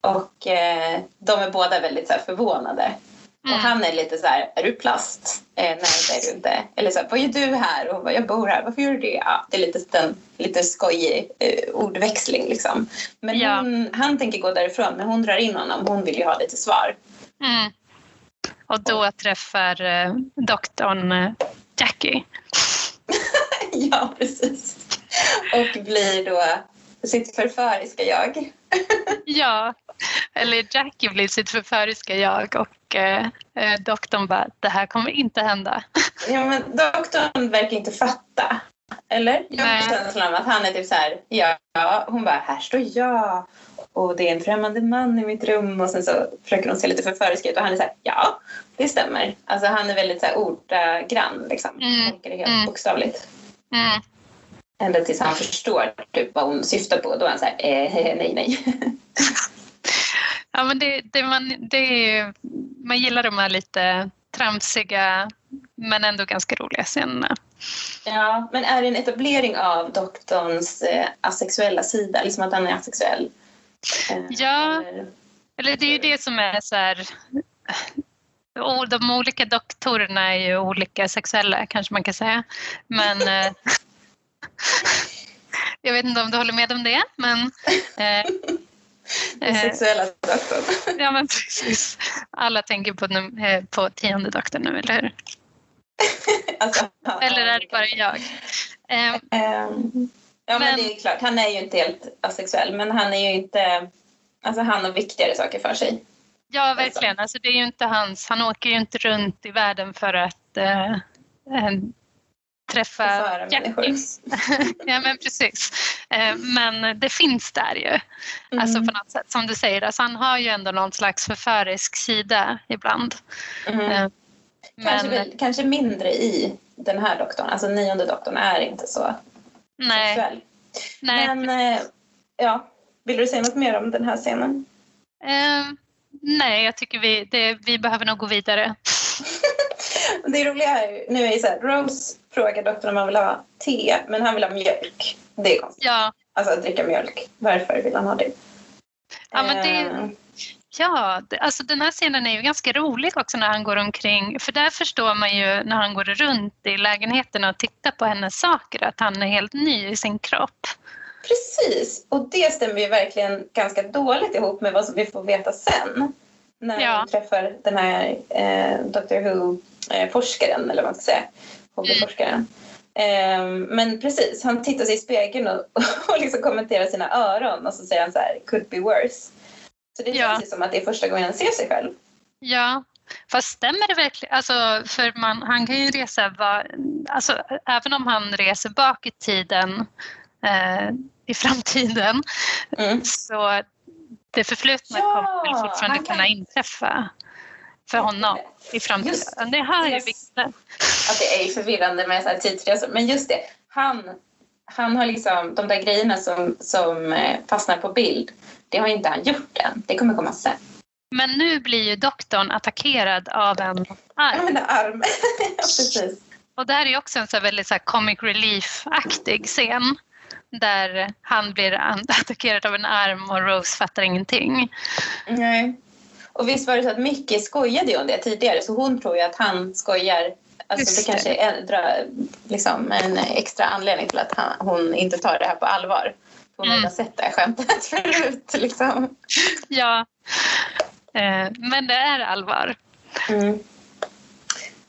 Och eh, de är båda väldigt så här, förvånade. Mm. Och han är lite så här, är du plast? Eh, nej det är du inte. Eller så här, vad gör du här? Och vad, jag bor här, varför gör du det? Ja, det är lite, en lite skojig eh, ordväxling liksom. Men ja. hon, han tänker gå därifrån men hon drar in honom, hon vill ju ha lite svar. Mm. Och då träffar eh, doktorn eh, Jackie. *laughs* ja, precis. Och blir då sitt förföriska jag. *laughs* ja, eller Jackie blir sitt förföriska jag och eh, eh, doktorn bara, det här kommer inte hända. *laughs* ja, men doktorn verkar inte fatta. Eller? Jag har känslan av att han är typ så här, ja, hon bara, här står jag och det är en främmande man i mitt rum och sen så försöker hon se lite förförisk ut och han är så här, ja, det stämmer. Alltså han är väldigt så här ordagrann liksom. Mm. Det helt mm. bokstavligt. Mm. Ända tills han förstår typ vad hon syftar på. Då är han så här, eh, *laughs* nej, nej. *laughs* ja, men det, det, man, det, man gillar de här lite tramsiga men ändå ganska roliga scenerna. Ja, men är det en etablering av doktorns eh, asexuella sida? Liksom att han är asexuell? Eh, ja, eller? eller det är ju det som är så här de olika doktorerna är ju olika sexuella kanske man kan säga. Men eh, *laughs* jag vet inte om du håller med om det, men... Eh, Den eh, sexuella doktorn. ja, men precis. Alla tänker på, eh, på tionde doktorn nu, eller hur? alltså, eller är det bara jag? Eh, um, ja, men, men, det är klart. Han är ju inte helt asexuell, men han är ju inte... Alltså, han har viktigare saker för sig. Ja, verkligen. Alltså, det är ju inte hans... Han åker ju inte runt i världen för att eh, träffa människor. *laughs* ja men precis. Eh, men det finns där ju. Alltså, mm. Alltså på något sätt som du säger, alltså han har ju ändå någon slags förförisk sida ibland. Mm. Eh, kanske, men... kanske mindre i den här doktorn, alltså nionde doktorn är inte så Nej. sexuell. Nej. Men eh, ja, vill du säga något mer om den här scenen? Uh, nej, jag tycker vi, det, vi behöver nog gå vidare. *laughs* det roliga är nu är så här, Rose frågar doktorn om han vill ha te, men han vill ha mjölk. Det är konstigt. Ja. Alltså att dricka mjölk. Varför vill han ha det? Ja, men det, uh, Ja, alltså den här scenen är ju ganska rolig också när han går omkring. För där förstår man ju när han går runt i lägenheten och tittar på hennes saker att han är helt ny i sin kropp. Precis, och det stämmer ju verkligen ganska dåligt ihop med vad vi får veta sen. När ja. vi träffar den här eh, Doctor Who-forskaren, eller vad man ska säga. Hobbyforskaren. Mm. Eh, men precis, han tittar sig i spegeln och, *laughs* och liksom kommenterar sina öron och så säger han så här, could be worse. Så det känns ja. som att det är första gången han ser sig själv. Ja, fast stämmer det verkligen? Alltså, för man, han kan ju resa, var, alltså, även om han reser bak i tiden, eh, i framtiden, mm. så det förflutna ja, kommer väl fortfarande kan... kunna inträffa för honom i framtiden. Just, det här är viktigt. Att det är förvirrande med så här tidsresor, men just det, han, han har liksom de där grejerna som, som eh, fastnar på bild det har inte han gjort än. Det kommer komma sen. Men nu blir ju doktorn attackerad av en arm. En arm. *laughs* ja, precis. Och det här är också en så väldigt så comic relief-aktig scen där han blir *laughs* attackerad av en arm och Rose fattar ingenting. Nej. Och visst var det så att Mickey skojade ju om det tidigare så hon tror ju att han skojar. Alltså det kanske är liksom en extra anledning till att han, hon inte tar det här på allvar. Hon mm. har sett det här skämtet *laughs* förut. Liksom. Ja, eh, men det är allvar. Mm.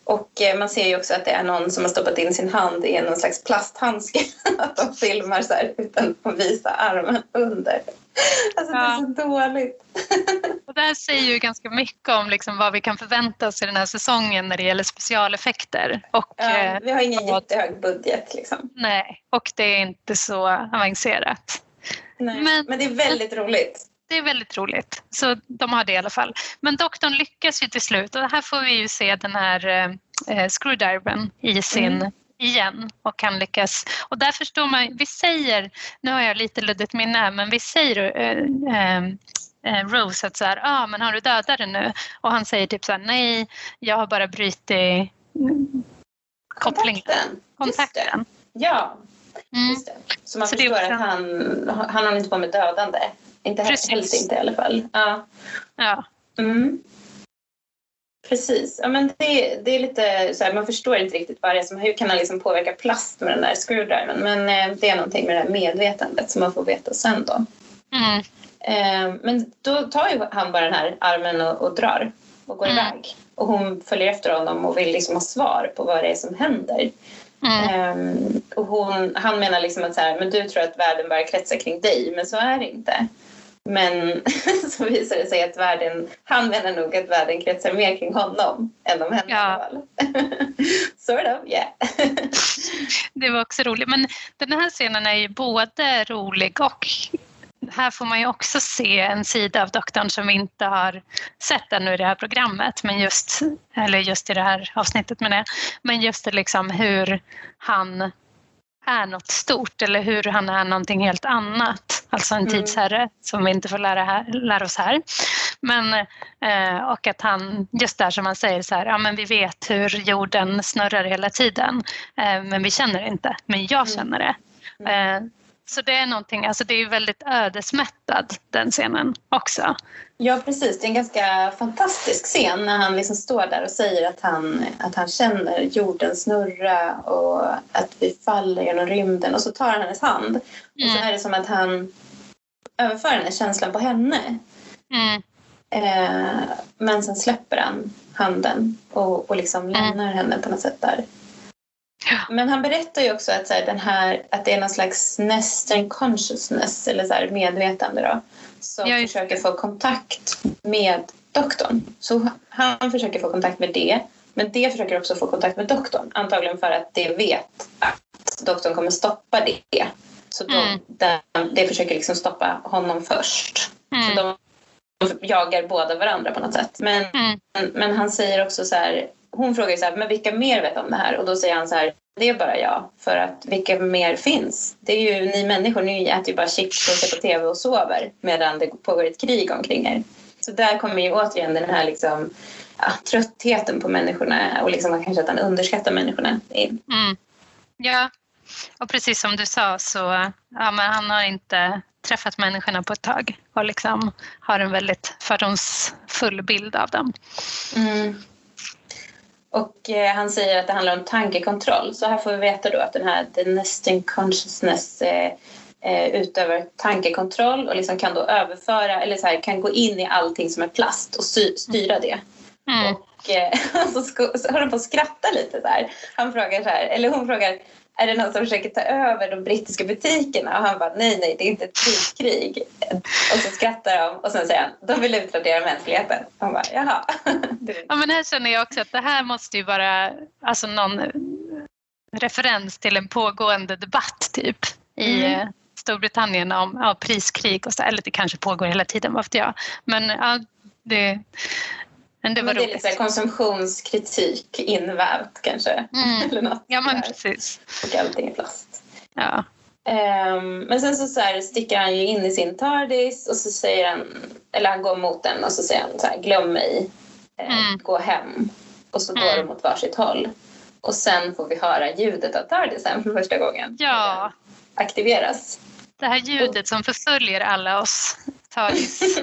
Och eh, man ser ju också att det är någon som har stoppat in sin hand i någon slags plasthandske. *laughs* Att de filmar så här utan att visa armen under. *laughs* Alltså ja. det är så dåligt. *laughs* Och det här säger ju ganska mycket om liksom vad vi kan förvänta oss i den här säsongen när det gäller specialeffekter. Och, ja, eh, vi har ingen jättehög budget. Liksom. Nej, och det är inte så avancerat. Nej, men, men det är väldigt roligt det är väldigt roligt. Så de har det i alla fall. Men doktorn lyckas ju till slut och här får vi ju se den här eh, screwdrivern i sin mm. Igen och kan lyckas. Och där förstår man, vi säger, nu har jag lite luddigt minne men vi säger eh, eh, eh, Rose att så här, ah, men har du dödat den nu? Och han säger typ så här, nej, jag har bara brutit kopplingen. Kontakten. Kontakten. Ja, mm. just det. Så man så förstår också... att han, han har inte på med dödande. Inte Precis. helst inte i alla fall. Ja. ja. Mm. Precis. Ja, men det, det är lite så här, man förstår inte riktigt vad det är som, hur kan han liksom påverka plast med den där screwdrivern. Men eh, det är någonting med det här medvetandet som man får veta sen då. Mm. Eh, men då tar ju han bara den här armen och, och drar och går mm. iväg. Och hon följer efter honom och vill liksom ha svar på vad det är som händer. Mm. Um, och hon, han menar liksom att så här, men du tror att världen bara kretsar kring dig, men så är det inte. Men *laughs* så visar det sig att världen, han menar nog att världen kretsar mer kring honom än om henne ja. *laughs* sort of, yeah. *laughs* det var också roligt. Men den här scenen är ju både rolig och här får man ju också se en sida av doktorn som vi inte har sett ännu i det här programmet, men just, eller just i det här avsnittet med det. Men just det liksom hur han är något stort eller hur han är någonting helt annat. Alltså en mm. tidsherre som vi inte får lära, här, lära oss här. Men, eh, och att han, just där som han säger så här, ja men vi vet hur jorden snurrar hela tiden eh, men vi känner inte, men jag mm. känner det. Mm. Eh, så det är någonting, alltså det är väldigt ödesmättad den scenen också. Ja precis, det är en ganska fantastisk scen när han liksom står där och säger att han, att han känner jorden snurra och att vi faller genom rymden och så tar han hennes hand mm. och så mm. är det som att han överför den här känslan på henne. Mm. Eh, men sen släpper han handen och, och liksom mm. lämnar henne på något sätt där. Men han berättar ju också att, så här, den här, att det är någon slags Nestern consciousness eller så här, medvetande då, som Jag... försöker få kontakt med doktorn. Så han försöker få kontakt med det Men det försöker också få kontakt med doktorn. Antagligen för att det vet att doktorn kommer stoppa det. Så mm. det, det försöker liksom stoppa honom först. Mm. Så de jagar båda varandra på något sätt. Men, mm. men han säger också så här, hon frågar så här, men vilka mer vet om det här? Och då säger han så här, det är bara jag. För att vilka mer finns? Det är ju ni människor, ni äter ju bara chips och ser på tv och sover medan det pågår ett krig omkring er. Så där kommer ju återigen den här liksom, ja, tröttheten på människorna och liksom kanske att han underskattar människorna in. Mm. Ja, och precis som du sa så ja, men han har inte träffat människorna på ett tag och liksom har en väldigt fördomsfull bild av dem. Mm. Och eh, han säger att det handlar om tankekontroll. Så här får vi veta då att den här The Nesting Consciousness eh, eh, utövar tankekontroll och liksom kan då överföra eller så här, kan gå in i allting som är plast och styra det. Mm. Och eh, *laughs* så, så håller på att skratta lite där. Han frågar så här, eller hon frågar är det någon som försöker ta över de brittiska butikerna? Och han bara, nej, nej, det är inte ett priskrig. Och så skrattar de och sen säger han, de vill utradera mänskligheten. Och han bara, jaha. *laughs* Ja, men här känner jag också att det här måste ju vara alltså någon referens till en pågående debatt typ i mm. Storbritannien om ja, priskrig och så, eller det kanske pågår hela tiden, vad vet jag. Men ja, det, men det var men det är lite konsumtionskritik invävt kanske. Mm. *laughs* Eller något ja men precis. Och allting är plast. Ja. Um, men sen så, så här, sticker han ju in i sin TARDIS och så säger han, eller han går mot den och så säger han så här, glöm mig, uh, mm. gå hem. Och så mm. går de åt varsitt håll. Och sen får vi höra ljudet av TARDISen för första gången. Ja. Aktiveras. Det här ljudet som förföljer alla oss *laughs* TARDIS.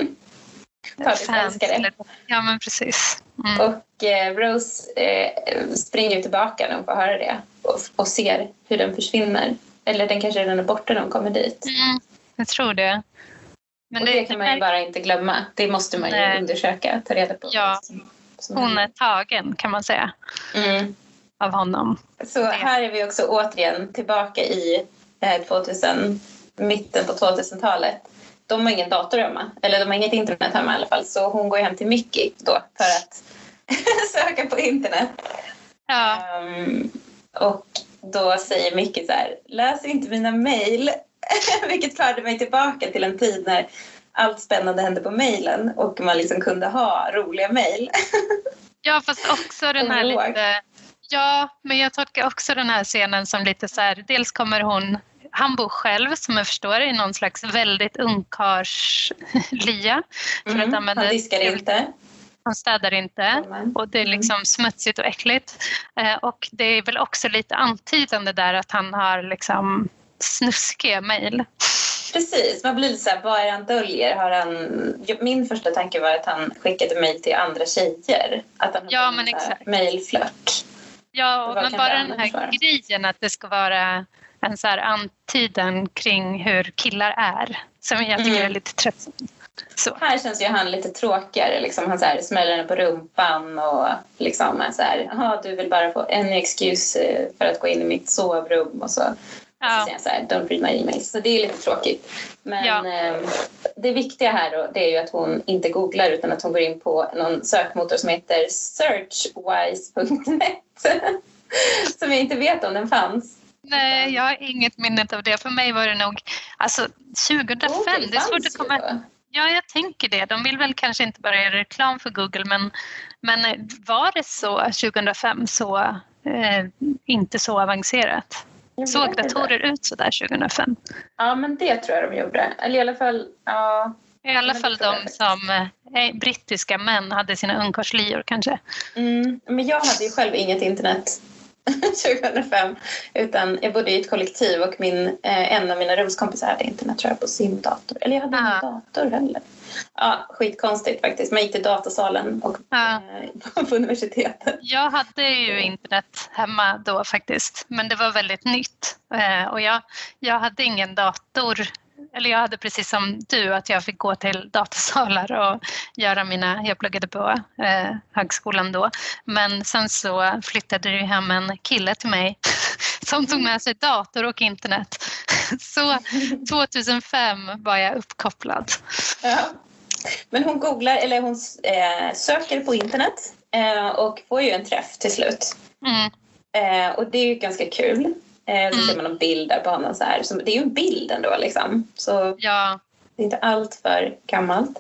*laughs* Förälskare. Ja, men precis. Mm. Och eh, Rose eh, springer tillbaka när hon får höra det och, och, ser hur den försvinner. Eller den kanske redan är borta när hon kommer dit. Mm, jag tror det. Men och det, det kan man ju bara inte glömma. Det måste man ju undersöka, ta reda på. Ja, som, som hon är tagen kan man säga. Mm. Av honom. Så här är vi också återigen tillbaka i 2000, mitten på 2000-talet de har ingen dator hemma, eller de har inget internet hemma i alla fall. Så hon går hem till Mickey då för att *laughs* söka på internet. Ja. Um, och då säger Mickey så här, läs inte mina mejl. *laughs* Vilket förde mig tillbaka till en tid när allt spännande hände på mejlen och man liksom kunde ha roliga mejl. *laughs* ja, fast också den här lite... Ja, men jag tolkar också den här scenen som lite så här, dels kommer hon han bor själv som jag förstår i någon slags väldigt ungkarlslya. Mm, han diskar inte. Han städar inte och det är liksom mm. smutsigt och äckligt. Eh, och det är väl också lite antydande där att han har liksom snuskiga mejl. Precis, man blir lite så här, vad är det han döljer? Har han, min första tanke var att han skickade mejl till andra tjejer. Att han ja, men exakt. mejlflört. Ja, men bara den här grejen att det ska vara en så här antydan kring hur killar är som jag tycker mm. är lite tröttsamt. Så. Här känns ju han lite tråkigare. Liksom. Han så här, smäller henne på rumpan och liksom så här, jaha du vill bara få en excuse eh, för att gå in i mitt sovrum och så. Ja. så säger han så här, don't read my emails. Så det är lite tråkigt. Men ja. eh, det viktiga här då, det är ju att hon inte googlar utan att hon går in på någon sökmotor som heter searchwise.net. *laughs* som jag inte vet om den fanns. Nej, jag har inget minne av det. För mig var det nog alltså, 2005. Oh, det är svårt att komma... Ja, jag tänker det. De vill väl kanske inte bara göra reklam för Google men, men var det så 2005 så eh, inte så avancerat? Såg datorer ut så där 2005? Ja, men det tror jag de gjorde. Eller i alla fall, ja. I alla fall de som eh, brittiska män hade sina ungkarlslior kanske. Mm, men jag hade ju själv inget internet *laughs* 2005. Utan jag bodde i ett kollektiv och min, eh, en av mina rumskompisar hade internet tror jag, på sin dator. Eller jag hade ingen dator heller. Ja, skitkonstigt faktiskt. Man gick till datasalen och, ja. eh, *laughs* på universitetet. Jag hade ju internet hemma då faktiskt. Men det var väldigt nytt. Eh, och jag, jag hade ingen dator eller jag hade precis som du att jag fick gå till datasalar och göra mina, jag pluggade på eh, högskolan då. Men sen så flyttade det hem en kille till mig *laughs* som tog med sig dator och internet. *laughs* Så 2005 var jag uppkopplad. Ja. Men hon googlar, eller hon eh, söker på internet eh, och får ju en träff till slut. Mm. Eh, och det är ju ganska kul. Eh, så Mm. ser man en bild där på honom så här. Så det är ju en bild ändå liksom. Så Ja, det är inte allt för gammalt.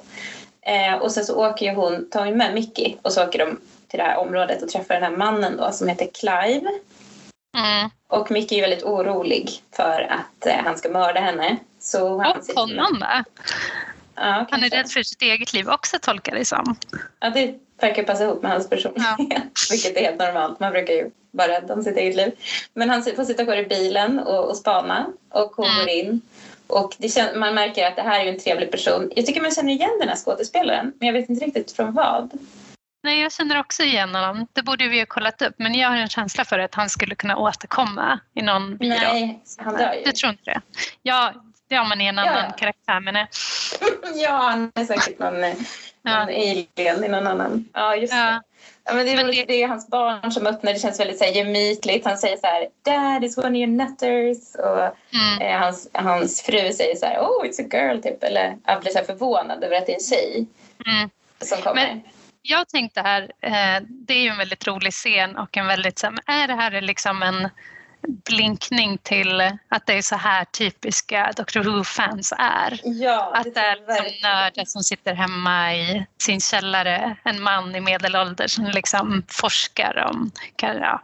Eh, och sen så åker ju hon, tar ju med Mickey och så åker de till det här området och träffar den här mannen då som heter Clive. mm. Och Mickey är väldigt orolig för att eh, han ska mörda henne. Så han och med- honom med. Ja, Han är rädd för sitt eget liv också tolkar det som. Ja, det verkar passa ihop med hans personlighet. *laughs* Vilket är helt normalt. Man brukar ju vara rädd om sitt eget liv. Men han får sitta kvar i bilen och, och spana. Och hon går in. Och det man märker att det här är en trevlig person. Jag tycker man känner igen den här skådespelaren. Men jag vet inte riktigt från vad. Nej, jag känner också igen honom. Det borde vi ha kollat upp, men jag har en känsla för att han skulle kunna återkomma i någon biroll. Nej, han dör ju. Du tror inte det? Ja, ja men i en annan Ja, ja. karaktär. Men, eh, *laughs* ja, han är säkert någon, eh, Ja. alien i någon annan. Ja, just Ja. det. Ja, men det, är Men väl, det- det... är hans barn som öppnar. Det känns väldigt så här, gemytligt. Han säger så här, Dad is one of your nutters. Och mm, eh, hans, hans fru säger så här, oh it's a girl typ. Eller han blir så här förvånad över att det är en tjej mm. som kommer. Men- Jag tänkte här, eh, det är ju en väldigt rolig scen och en väldigt, så här, är det här liksom en blinkning till att det är så här typiska Doctor Who-fans är? ja, Att det är liksom nördar som sitter hemma i sin källare, en man i medelålder som liksom forskar om, kan, ja,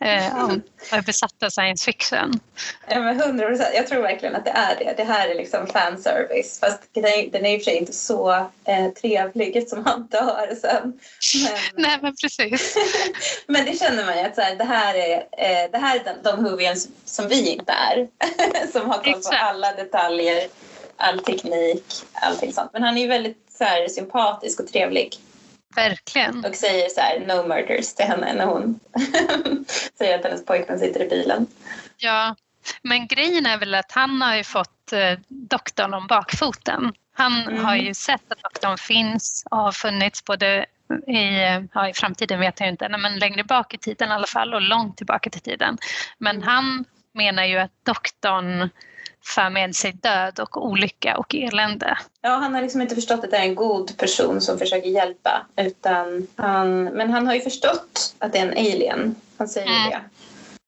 eh, om är besatta av science fiction. Ja, men 100 procent. Jag tror verkligen att det är det. Det här är liksom fanservice. Fast den är, i och för sig inte så eh, trevlig eftersom han dör sen. Men, Nej men precis. *laughs* men det känner man ju att så här, det här är, eh, det här är den, de Whovians som vi inte är. *laughs* som har koll på alla detaljer, all teknik, allting sånt. Men han är ju väldigt så här, sympatisk och trevlig. Verkligen. Och säger så här, no murders till henne när hon *laughs* säger att hennes pojkvän sitter i bilen. Ja, men grejen är väl att han har ju fått eh, doktorn om bakfoten. Han Mm. har ju sett att doktorn finns och har funnits både i, ja, i framtiden vet jag inte, nej, men längre bak i tiden i alla fall och långt tillbaka till tiden. Men han menar ju att doktorn för med sig död och olycka och elände. Ja, han har liksom inte förstått att det är en god person som försöker hjälpa. Utan han, men han har ju förstått att det är en alien. Han säger Mm. det.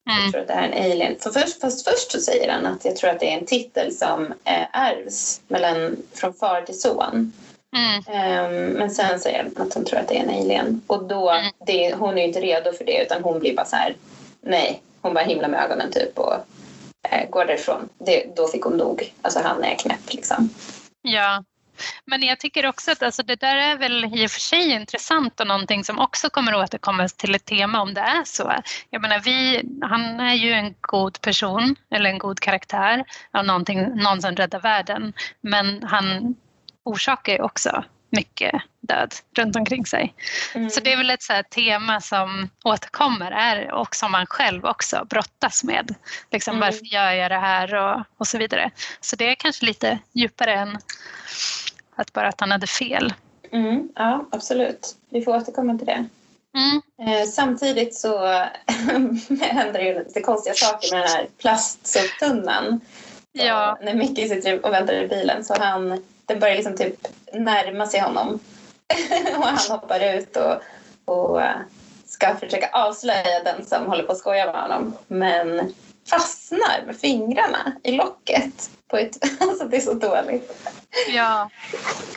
Jag Mm. tror att det är en alien. För först, fast först så säger han att jag tror att det är en titel som eh, ärvs mellan, från far till son. Mm. Ehm, men sen säger han att hon tror att det är en alien. Och då, Mm. det, hon är ju inte redo för det utan hon blir bara så här, nej. Hon bara himlar med ögonen typ och eh, går därifrån. Det, då fick hon nog. Alltså han är knäpp liksom. Ja, men jag tycker också att alltså, det där är väl i och för sig intressant och någonting som också kommer att återkomma till ett tema om det är så. Jag menar, vi, han är ju en god person eller en god karaktär av någonting, någon som räddar världen. Men han orsakar ju också mycket död runt omkring sig. Mm. Så det är väl ett så här tema som återkommer är, och som man själv också brottas med. Liksom, Mm. Varför gör jag det här och, och så vidare. Så det är kanske lite djupare än att bara att han hade fel. Mm, ja, absolut. Vi får återkomma till det. Mm. Eh, samtidigt så *laughs* händer det ju lite konstiga saker med den här plastsoptunnan. Ja. När Mickey sitter och väntar i bilen så han, den börjar liksom typ närma sig honom. *laughs* och han hoppar ut och, och eh, ska försöka avslöja den som håller på att skoja med honom. Men fastnar med fingrarna i locket. På ett, *laughs* alltså det är så dåligt. Ja.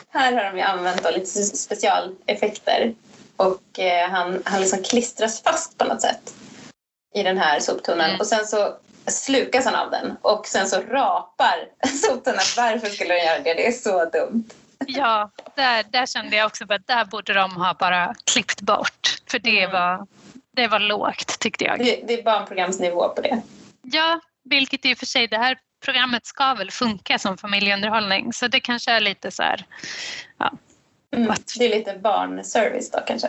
Här har de ju använt då lite specialeffekter och eh, han, han liksom klistras fast på något sätt i den här soptunnan Mm. och sen så slukas han av den och sen så rapar *laughs* soptunnan. Varför skulle den göra det? Det är så dumt. ja, där, där kände jag också att där borde de ha bara klippt bort. För det Mm. var, det var lågt tyckte jag. Det, det är barnprogramsnivå på det. Ja, vilket i och för sig, det här programmet ska väl funka som familjeunderhållning. Så det kanske är lite så här, Mm. What? Det är lite barnservice då kanske.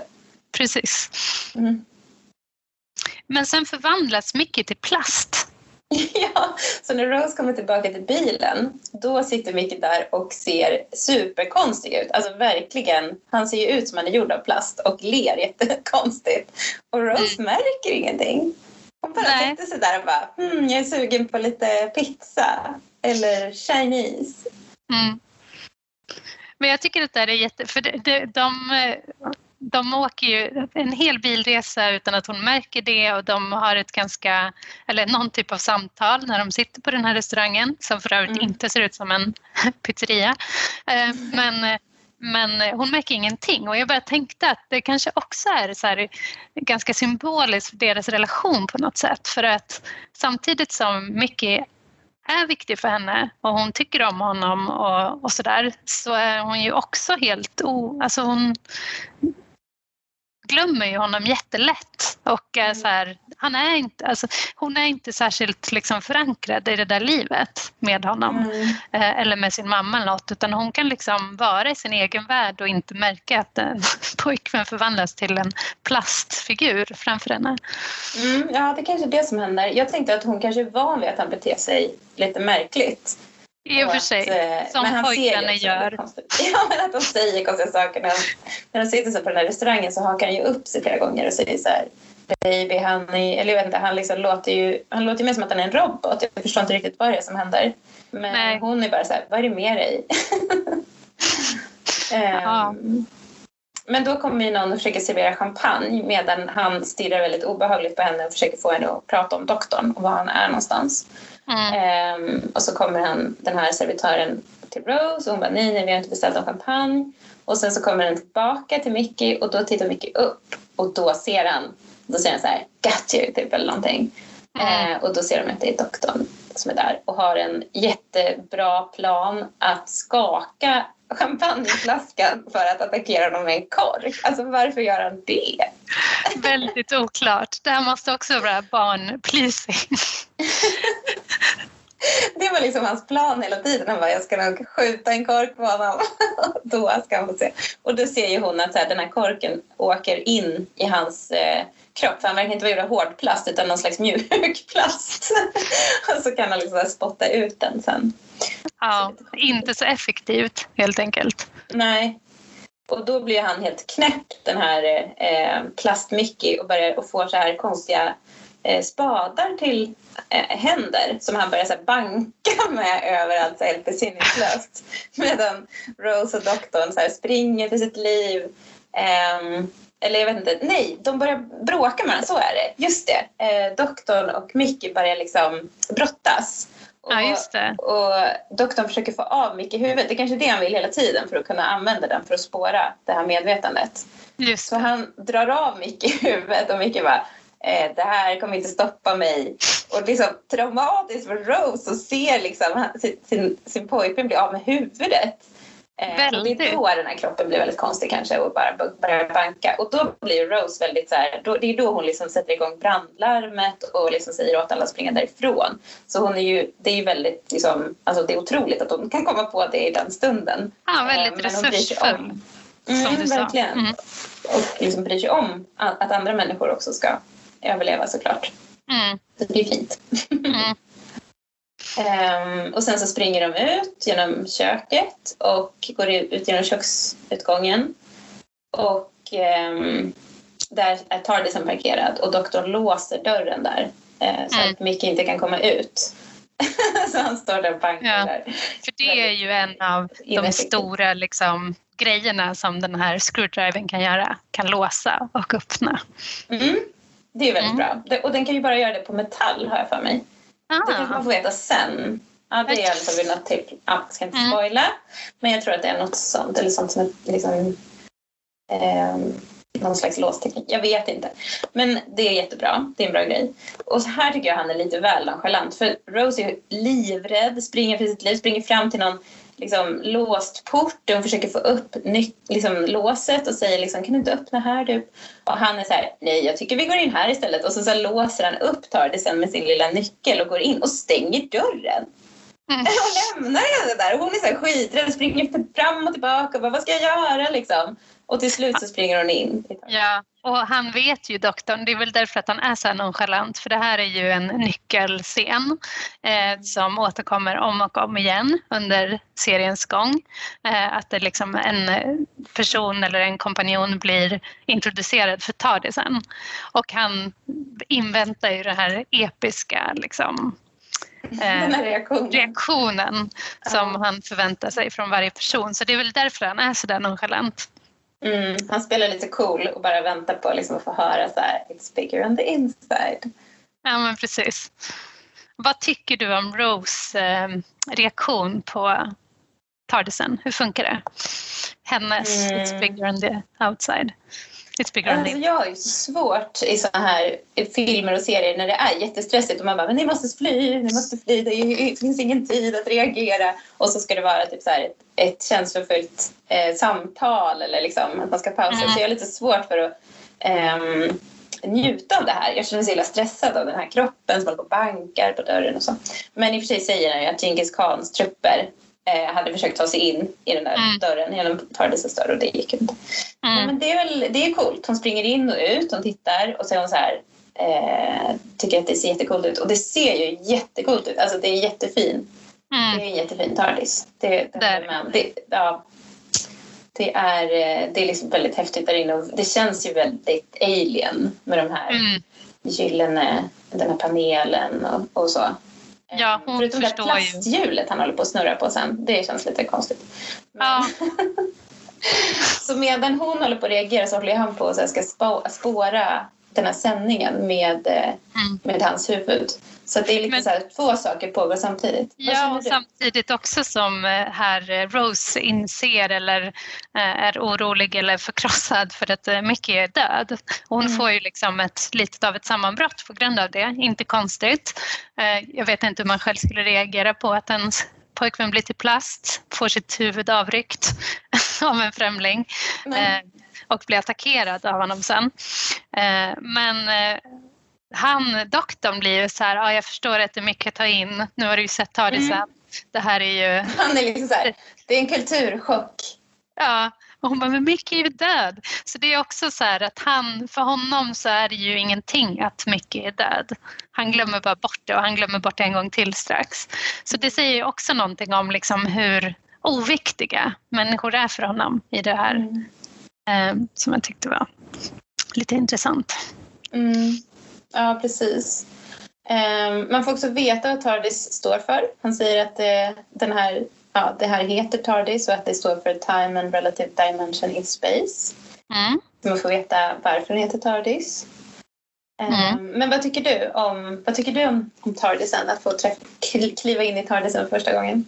precis. Mm. Men sen förvandlas Mickey till plast. *laughs* Ja, så när Rose kommer tillbaka till bilen då sitter Mickey där och ser superkonstig ut. Alltså verkligen, han ser ju ut som han är gjord av plast och ler jättekonstigt. Och Rose märker ingenting. Hon bara Nej. sitter sig där och bara hmm, jag är sugen på lite pizza eller Chinese. Mm. Men jag tycker att det är jätte... För det, det, de, eh, de åker ju en hel bilresa utan att hon märker det och de har ett ganska, eller någon typ av samtal när de sitter på den här restaurangen som för övrigt mm. inte ser ut som en *laughs* pizzeria. Eh, men men hon märker ingenting och jag bara tänkte att det kanske också är så här, ganska symboliskt för deras relation på något sätt för att samtidigt som Mickey är viktig för henne och hon tycker om honom och, och sådär så är hon ju också helt o... Alltså hon glömmer ju honom jättelätt och är så här, han är inte, alltså, hon är inte särskilt liksom förankrad i det där livet med honom mm. eh, eller med sin mamma eller något utan hon kan liksom vara i sin egen värld och inte märka att en *laughs* pojkvän förvandlas till en plastfigur framför henne. Mm, ja, det kanske är det som händer. Jag tänkte att hon kanske är van vid att han beter sig lite märkligt. I och för sig, att, eh, som pojkarna gör. *laughs* Ja, men att de säger konstiga saker. När, när de sitter så på den här restaurangen så hakar han ju upp sig flera gånger och säger så här baby, honey, eller jag vet inte, han liksom låter ju, han låter ju mer som att han är en robot. Jag förstår inte riktigt vad det är som händer. Men Nej. hon är bara så här, vad är det med dig? *laughs* um, men då kommer ju någon och försöker servera champagne medan han stirrar väldigt obehagligt på henne och försöker få henne att prata om doktorn och var han är någonstans. Mm. Um, och så kommer han, den här servitören till Rose och hon bara nej, nej, vi har inte beställt någon champagne. Och sen så kommer den tillbaka till Mickey och då tittar Mickey upp och då ser han, då ser han så här got you typ eller någonting. Mm. Uh, och då ser de att det är doktorn som är där och har en jättebra plan att skaka champagneflaskan för att attackera honom med en kork. Alltså varför gör han det? Väldigt oklart. Det här måste också vara barnpleasing. Det var liksom hans plan hela tiden. Han bara, jag ska nog skjuta en kork på honom. *laughs* Då ska han få se. Och då ser ju hon att så här, den här korken åker in i hans eh, kropp. För han verkar inte vara gjord av hårdplast utan någon slags mjukplast. *laughs* och så kan han liksom spotta ut den sen. Ja, inte så effektivt helt enkelt. Nej. Och då blir han helt knäpp den här eh, plast-Mickey och börjar och får så här konstiga eh, spadar till eh, händer som han börjar så här, banka *laughs* med överallt så helt besinningslöst. *laughs* Medan Rose och doktorn så här, springer för sitt liv. Um, eller jag vet inte, nej, de börjar bråka med varandra, så är det. Just det. Eh, doktorn och Mickey börjar liksom brottas. Och, ja, just det. och doktorn försöker få av Mickey huvudet. Det är kanske är det han vill hela tiden för att kunna använda den för att spåra det här medvetandet. Just så han drar av Mickey huvudet och Mickey bara eh, det här kommer inte stoppa mig. Och liksom traumatiskt för Rose att se liksom, sin, sin, sin pojkvän bli av med huvudet. Eh, och det är då den här kroppen blir väldigt konstig kanske och bara börjar banka. Och då blir Rose väldigt så här, då, det är då hon liksom sätter igång brandlarmet och liksom säger åt alla att springa därifrån. Så hon är ju, det är ju väldigt liksom, alltså det är otroligt att hon kan komma på det i den stunden. Ja, väldigt eh, resursfull. Mm, som du verkligen. Mm. Och liksom bryr sig om att andra människor också ska överleva såklart. Mm. Så det är fint. Mm. Um, och sen så springer de ut genom köket och går ut genom köksutgången. Och um, där är Tardisen parkerad och doktorn låser dörren där uh, så mm. att Micke inte kan komma ut. *laughs* så han står där och bankar ja, där. För det är ju en av de stora liksom, grejerna som den här screwdriven kan göra. Kan låsa och öppna. Mm. Det är väldigt mm. bra. Och den kan ju bara göra det på metall har jag för mig. Ah. Det kanske man får veta sen. Ja, det är i alla fall något till. Ja, jag ska inte mm. spoila. Men jag tror att det är något sånt. Eller sånt som är liksom, eh, någon slags låsteknik. Jag vet inte. Men det är jättebra. Det är en bra grej. Och så här tycker jag han är lite väl nonchalant. För Rose är livrädd, springer för sitt liv, springer fram till någon liksom, låst port och försöker få upp liksom, låset och säger liksom, kan du inte öppna här du? Och han är så här, nej jag tycker vi går in här istället. Och så, så låser han upp Tardisen med sin lilla nyckel och går in och stänger dörren. Mm. Och lämnar henne där. Och hon är så här skiträdd och springer fram och tillbaka och bara, vad ska jag göra liksom? Och till slut så springer hon in. Ja, och han vet ju doktorn, det är väl därför att han är så här nonchalant för det här är ju en nyckelscen eh, som återkommer om och om igen under seriens gång. Eh, att det liksom en person eller en kompanjon blir introducerad för Tardisen och han inväntar ju den här episka liksom, *laughs* eh, reaktionen, reaktionen som han förväntar sig från varje person så det är väl därför han är så där nonchalant. Mm, han spelar lite cool och bara väntar på liksom att få höra så här, it's bigger on the inside. Ja, men precis. Vad tycker du om Rose eh, reaktion på Tardisen? Hur funkar det? Hennes mm. It's bigger on the outside. It's bigger on the... Alltså, jag har ju svårt i såna här filmer och serier när det är jättestressigt och man bara men ni måste fly, ni måste fly, det finns ingen tid att reagera och så ska det vara typ så här ett, ett känslofullt eh, samtal eller liksom att man ska pausa. Mm. Så jag har lite svårt för att um, njuta av det här. Jag känner mig så illa stressad av den här kroppen som håller på och bankar på dörren och så. Men i och för sig säger han ju att Genghis Khans trupper eh, hade försökt ta sig in i den där mm. dörren genom Tardisens dörr och det gick inte. Mm. Men det är väl det är coolt. Hon springer in och ut, hon tittar och så är hon så här eh, tycker att det ser jättecoolt ut. Och det ser ju jättecoolt ut. Alltså det är jättefin. Mm. Det är en jättefin Tardis. Det, det, det, det, ja, det är, eh, det är liksom väldigt häftigt där inne och det känns ju väldigt alien med de här mm. gyllene, den här panelen och, och så. Ja, hon Förutom det plasthjulet han håller på att snurra på sen. Det känns lite konstigt. Men... Ja. *laughs* så medan hon håller på att reagera så håller han på att ska spåra den här sändningen med, eh, mm. med hans huvud. Så det är lite Men, så här, två saker pågår samtidigt. ja, och samtidigt också som eh, här eh, Rose inser eller är orolig eller förkrossad för att Mickey är död. Hon mm. får ju liksom ett litet av ett sammanbrott på grund av det. Inte konstigt. Jag vet inte hur man själv skulle reagera på att ens pojkvän blir till plast, får sitt huvud avryckt *laughs* av en främling. Nej och blir attackerad av honom sen. Eh, men eh, han, doktorn blir ju så här, ah, jag förstår att det är mycket att ta in, nu har du ju sett ta det sen. Mm. Det här är ju... *laughs* Han är liksom så här, det är en kulturchock. Ja, och hon bara, men Mickey är ju död. Så det är också så här att han, för honom så är det ju ingenting att Mickey är död. Han glömmer bara bort det och han glömmer bort det en gång till strax. Så det säger ju också någonting om liksom hur oviktiga människor är för honom i det här. Mm eh, som jag tyckte var lite intressant. Mm. Ja, precis. Eh, man får också veta vad TARDIS står för. Han säger att det, den här, ja, det här heter TARDIS och att det står för Time and Relative Dimension in Space. Mm. Man får veta varför den heter TARDIS. Eh, mm. Men vad tycker du om, vad tycker du om, om TARDISen? Att få träff, kliva in i TARDISen första gången?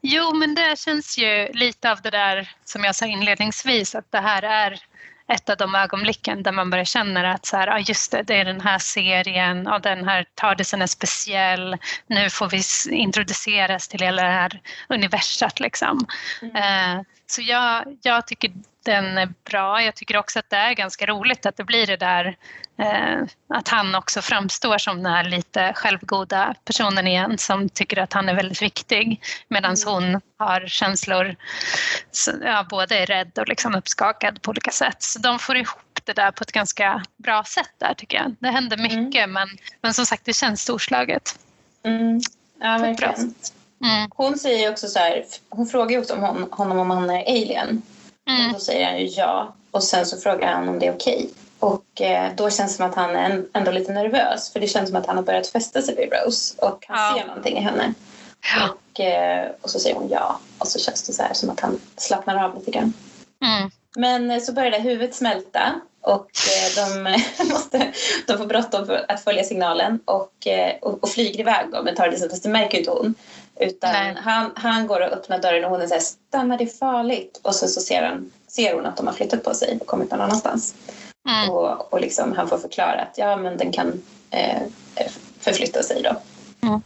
Jo, men det känns ju lite av det där som jag sa inledningsvis att det här är ett av de ögonblicken där man börjar känna att så här, ah, just det, det är den här serien och den här tardisen är speciell. Nu får vi introduceras till hela det här universat liksom. Mm. Eh, så jag, jag tycker den är bra. Jag tycker också att det är ganska roligt att det blir det där eh, att han också framstår som den här lite självgoda personen igen som tycker att han är väldigt viktig medan mm. hon har känslor, ja, både är rädd och liksom uppskakad på olika sätt. Så de får ihop det där på ett ganska bra sätt där tycker jag. Det händer mm. mycket mm. men, men som sagt det känns storslaget. Mm. Ja, verkligen. Mm. Hon säger också så här, hon frågar också om hon, honom om han är alien. Mm. Och då säger han ju ja. Och sen så frågar han om det är okej. Okay. Och eh, då känns det som att han är ändå lite nervös för det känns som att han har börjat fästa sig vid Rose och han ja. ser någonting i henne. Ja. Och, eh, och så säger hon ja och så känns det så här som att han slappnar av lite grann. Mm. Men eh, så börjar det huvudet smälta och eh, de, *laughs* måste, de får bråttom för att följa signalen och, eh, och, och flyger iväg då, men tar det, fast det märker inte hon. Utan han, han går och öppnar dörren och hon här, stanna det är farligt. Och så, så ser, han, ser hon att de har flyttat på sig och kommit någon annanstans. Mm. Och, och liksom, han får förklara att ja, men den kan eh, förflytta sig då. Mm.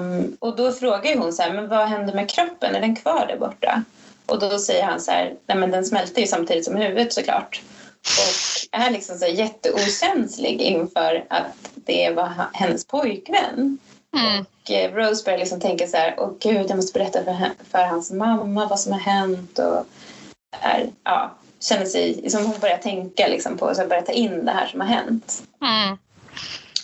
Um, och då frågar hon så här, men vad händer med kroppen? Är den kvar där borta? Och då säger han så här, nej men den smälter ju samtidigt som huvudet såklart. Och är liksom så jätteokänslig inför att det var hennes pojkvän. Mm. Och eh, Rose börjar liksom tänka så här, åh gud, jag måste berätta för, för hans mamma vad som har hänt. Och är, ja, känner sig, som hon börjar tänka liksom på, så börjar ta in det här som har hänt. Mm.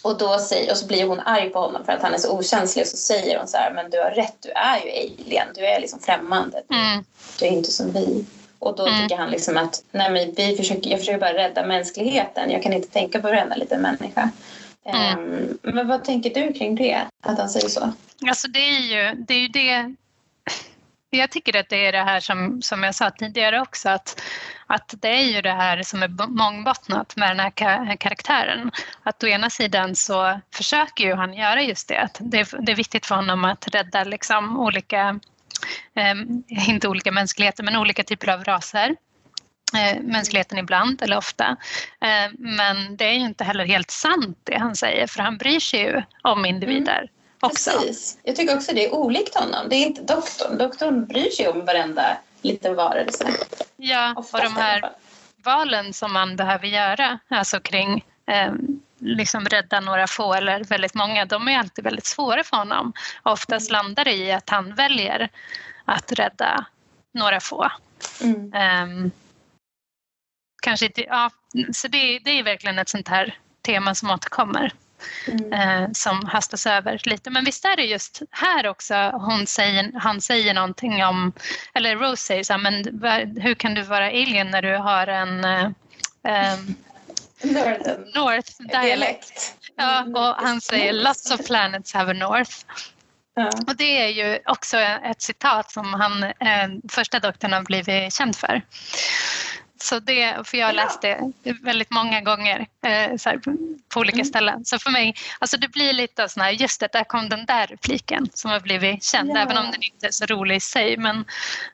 Och, då säger, och så blir hon arg på honom för att han är så okänslig och så säger hon så här, men du har rätt, du är ju alien, du är liksom främmande. Mm. Du är inte som vi. Och då mm. tycker han liksom att nej men vi försöker, jag försöker bara rädda mänskligheten, jag kan inte tänka på varenda liten människa. Mm. Um, men vad tänker du kring det, att han säger så? Alltså det är ju det, är ju det jag tycker att det är det här som, som jag sa tidigare också, att, att det är ju det här som är mångbottnat med den här karaktären. Att å ena sidan så försöker ju han göra just det, att det, det är viktigt för honom att rädda liksom olika, eh, inte olika mänskligheter, men olika typer av raser eh, mänskligheten ibland eller ofta. Eh, men det är ju inte heller helt sant det han säger för han bryr sig ju om individer. Mm. Också. Precis. Jag tycker också det är olikt honom. Det är inte doktorn. Doktorn bryr sig om varenda liten varelse. Ja, Oftast och de här valen som man behöver göra, alltså kring eh, liksom rädda några få eller väldigt många, de är alltid väldigt svåra för honom. Oftast mm. landar det i att han väljer att rädda några få. Mm. Um, kanske inte, ja, så det, det är verkligen ett sånt här tema som återkommer. Mm. Eh, som hastas över lite. Men visst är det just här också hon säger, han säger någonting om, eller Rose säger så här, men hur kan du vara alien när du har en eh, Northern. North dialect. Ja, och han säger lots of planets have a north. Ja. Och det är ju också ett citat som han, eh, första doktorn har blivit känd för. Så det, för jag har läst det väldigt många gånger eh, här, på olika mm. ställen. Så för mig, alltså det blir lite sån här, just det, där kom den där repliken som har blivit känd, ja. även om den inte är så rolig i sig. Men,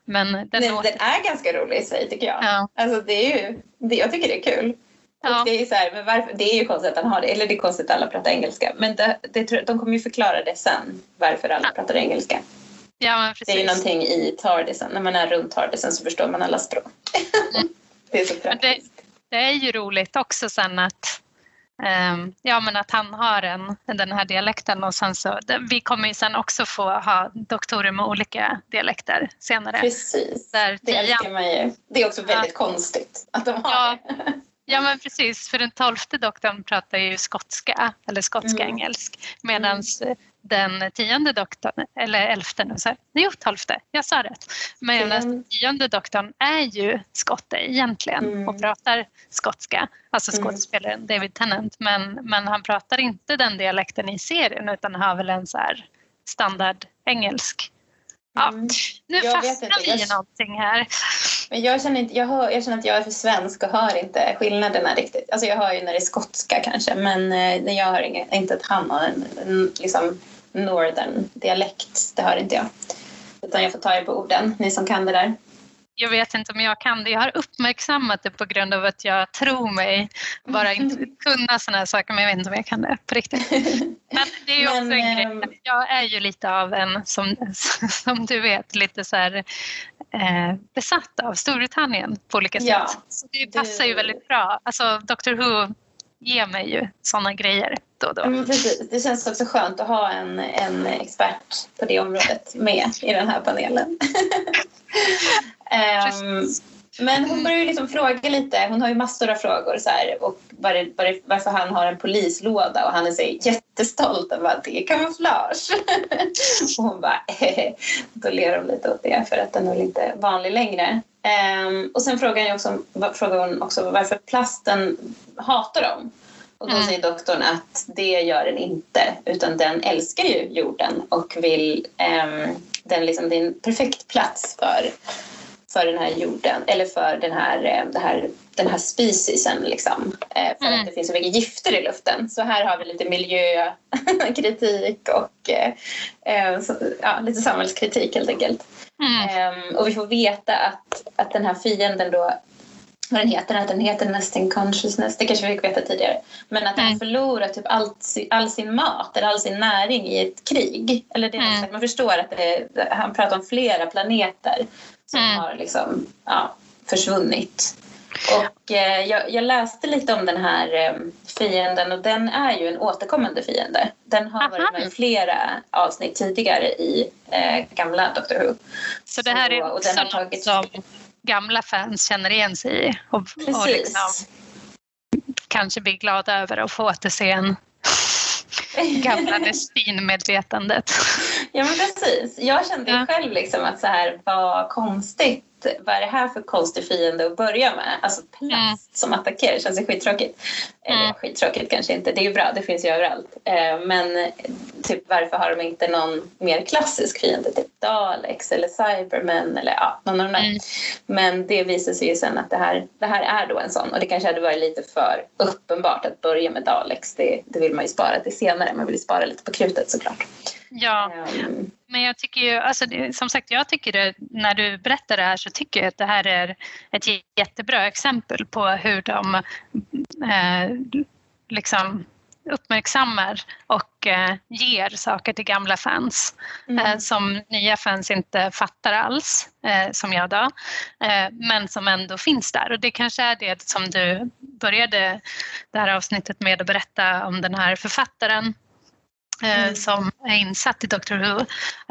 men den, den, den är ganska rolig i sig tycker jag. Ja. Alltså det är ju, det, jag tycker det är kul. Ja. det, är så här, men varför, det är ju konstigt att han har det, eller det är konstigt att alla pratar engelska. Men det, det, de kommer ju förklara det sen, varför alla ja. pratar engelska. Ja, det är ju någonting i Tardisen, när man är runt Tardisen så förstår man alla språk. Mm. Det är så praktiskt. Det, det, är ju roligt också sen att, um, ja, men att han har en, den här dialekten och sen så, vi kommer ju sen också få ha doktorer med olika dialekter senare. Precis, Där det älskar man ju. Det är också väldigt ja. konstigt att de har ja. det. *laughs* Ja men precis, för den tolfte doktorn pratar ju skotska eller skotska-engelsk medan mm den tionde doktorn, eller elfte nu, jo tolfte, jag sa rätt. Men den tionde doktorn är ju skotte egentligen mm. och pratar skotska, alltså mm. skådespelaren David Tennant, men, men han pratar inte den dialekten i serien utan har väl en så här standard engelsk. Ja, mm. nu jag fastnar vi i någonting här. Men jag känner, inte, jag, hör, jag känner att jag är för svensk och hör inte skillnaderna riktigt. Alltså jag hör ju när det är skotska kanske men eh, jag hör inte att han har en, en liksom northern dialekt. Det hör inte jag. Utan jag får ta er på orden, ni som kan det där. Jag vet inte om jag kan det. Jag har uppmärksammat det på grund av att jag tror mig bara inte *laughs* kunna sådana här saker men jag vet inte om jag kan det på riktigt. Men det är ju också men, en grej. Ehm, jag är ju lite av en, som, *laughs* som du vet, lite så här, eh, besatt av Storbritannien på olika sätt. Ja, så det passar du... ju väldigt bra. Alltså Doctor Who ger mig ju sådana grejer då och då. Mm, precis. Det känns också skönt att ha en, en expert på det området med i den här panelen. *laughs* um, men hon börjar ju liksom fråga lite, hon har ju massor av frågor så här, och var, var, varför han har en polislåda och han är så jättestolt över att det är kamouflage. *laughs* och hon bara då ler hon lite åt det för att den är inte vanlig längre. Um, och sen frågar, jag också, frågar hon också varför plasten hatar dem. Och då mm. säger doktorn att det gör den inte utan den älskar ju jorden och vill um, den liksom, det är en perfekt plats för, för den här jorden eller för den här, eh, det här, den här speciesen liksom, eh, för mm. att det finns så mycket gifter i luften. Så här har vi lite miljökritik *laughs* och eh, ja, lite samhällskritik helt enkelt. Mm. Um, och vi får veta att, att den här fienden då vad den heter, att den heter Nesting Consciousness, det kanske vi fick veta tidigare. Men att mm. den förlorar typ allt, all sin mat eller all sin näring i ett krig. Eller det mm. Man förstår att det, han pratar om flera planeter som mm. har liksom, ja, försvunnit. Och eh, jag, jag, läste lite om den här eh, fienden och den är ju en återkommande fiende. Den har Aha. varit med i flera avsnitt tidigare i eh, gamla Doctor Who. Så det här är också och den har tagit... som gamla fans känner igen sig i och, och liksom, kanske blir glada över att få återse en *laughs* gamla Destin-medvetandet. Ja men precis. Jag kände ja. själv liksom att så här, vad konstigt vad är det här för konstig fiende att börja med? Alltså plast mm. som attackerar känns ju skittråkigt. Eller mm. skittråkigt kanske inte, det är ju bra, det finns ju överallt. Eh, men typ varför har de inte någon mer klassisk fiende? Typ Daleks eller Cybermen eller ja, någon av de där. Mm. Men det visar sig ju sen att det här, det här är då en sån och det kanske hade varit lite för uppenbart att börja med Daleks. Det, det vill man ju spara till senare, man vill ju spara lite på krutet såklart. Ja, um, men jag tycker ju, alltså, som sagt, jag tycker det, när du berättar det här så tycker jag att det här är ett jättebra exempel på hur de eh, liksom uppmärksammar och eh, ger saker till gamla fans mm. eh, som nya fans inte fattar alls, eh, som jag då, eh, men som ändå finns där. Och det kanske är det som du började det här avsnittet med att berätta om den här författaren Eh, mm. som är insatt i Doctor Who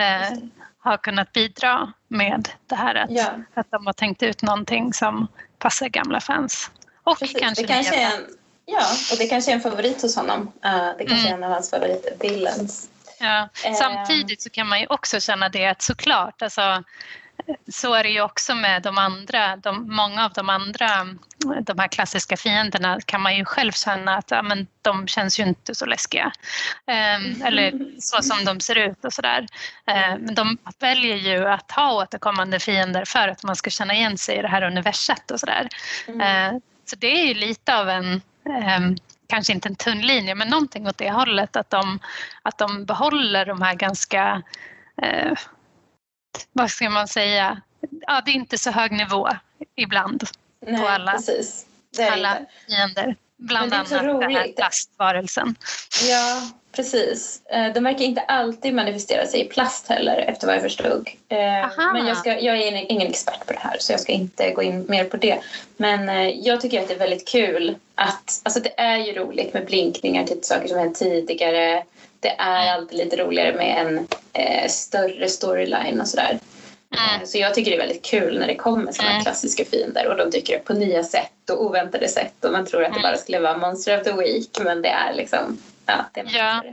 eh, har kunnat bidra med det här att, ja. att de har tänkt ut någonting som passar gamla fans. Och Precis, kanske, det kanske är en, Ja, och det kanske är en favorit hos honom. Uh, det kanske mm. är en av hans favoritvillains. Ja. Samtidigt så kan man ju också känna det att såklart, alltså, så är det ju också med de andra, de, många av de andra, de här klassiska fienderna kan man ju själv känna att ja, men de känns ju inte så läskiga. Eh, eller så som de ser ut och sådär. Eh, men de väljer ju att ha återkommande fiender för att man ska känna igen sig i det här universet och sådär. Eh, så det är ju lite av en ehm, kanske inte en tunn linje, men någonting åt det hållet att de, att de behåller de här ganska eh, vad ska man säga, ja, det är inte så hög nivå ibland Nej, på alla, precis. alla fiender. Bland annat den här plastvarelsen. Ja, precis. Eh, de verkar inte alltid manifestera sig i plast heller efter vad jag förstod. Eh, Aha. Men jag, ska, jag är ingen expert på det här så jag ska inte gå in mer på det. Men eh, jag tycker att det är väldigt kul att, alltså det är ju roligt med blinkningar till saker som hänt tidigare det är alltid lite roligare med en eh, större storyline och sådär. Mm. Så jag tycker det är väldigt kul när det kommer sådana mm. klassiska fiender och de dyker upp på nya sätt och oväntade sätt och man tror att det bara skulle vara Monster of the Week men det är liksom, ja, det är ja.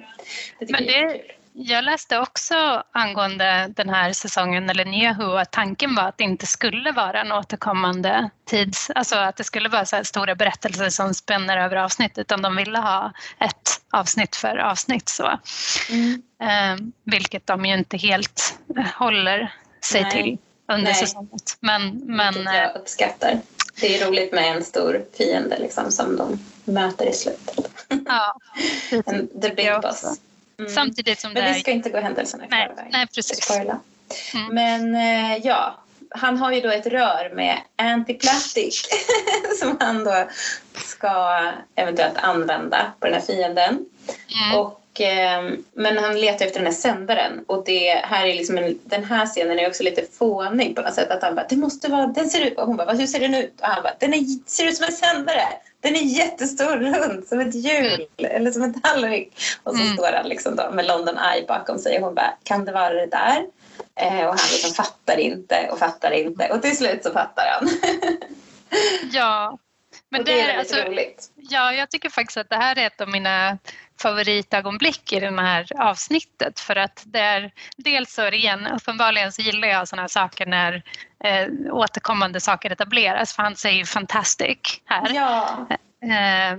Det men det, jag läste också angående den här säsongen, eller Nya Who, att tanken var att det inte skulle vara en återkommande tids... Alltså att det skulle vara så stora berättelser som spänner över avsnitt, utan de ville ha ett avsnitt för avsnitt. Så. Mm. Eh, vilket de ju inte helt håller sig Nej. till under säsongen. Men, men, vilket jag eh, uppskattar. Det är roligt med en stor fiende liksom, som de möter i slutet. Ja, *laughs* det The Big Boss. Mm. Samtidigt som Men det vi ska inte gå händelserna i nej, förväg. Nej, precis. Mm. Men eh, ja, han har ju då ett rör med antiplastic *laughs* som han då ska eventuellt använda på den här fienden. Mm. Och, eh, men han letar efter den här sändaren och det här är liksom en, den här scenen är också lite fånig på något sätt. Att han bara, det måste vara, den ser ut, och hon bara, hur ser den ut? Och han bara, den är, ser ut som en sändare. Den är jättestor rund som ett hjul eller som en tallrik. Och så mm. står han liksom då med London Eye bakom sig och hon bara, kan det vara det där? Eh, och han liksom fattar inte och fattar inte och till slut så fattar han. *laughs* ja. Men och det, det är alltså, roligt. Ja, jag tycker faktiskt att det här är ett av mina favoritögonblick i det här avsnittet för att det är dels så är det igen, uppenbarligen så gillar jag sådana här saker när eh, återkommande saker etableras för han säger ju fantastic här. Ja. Eh,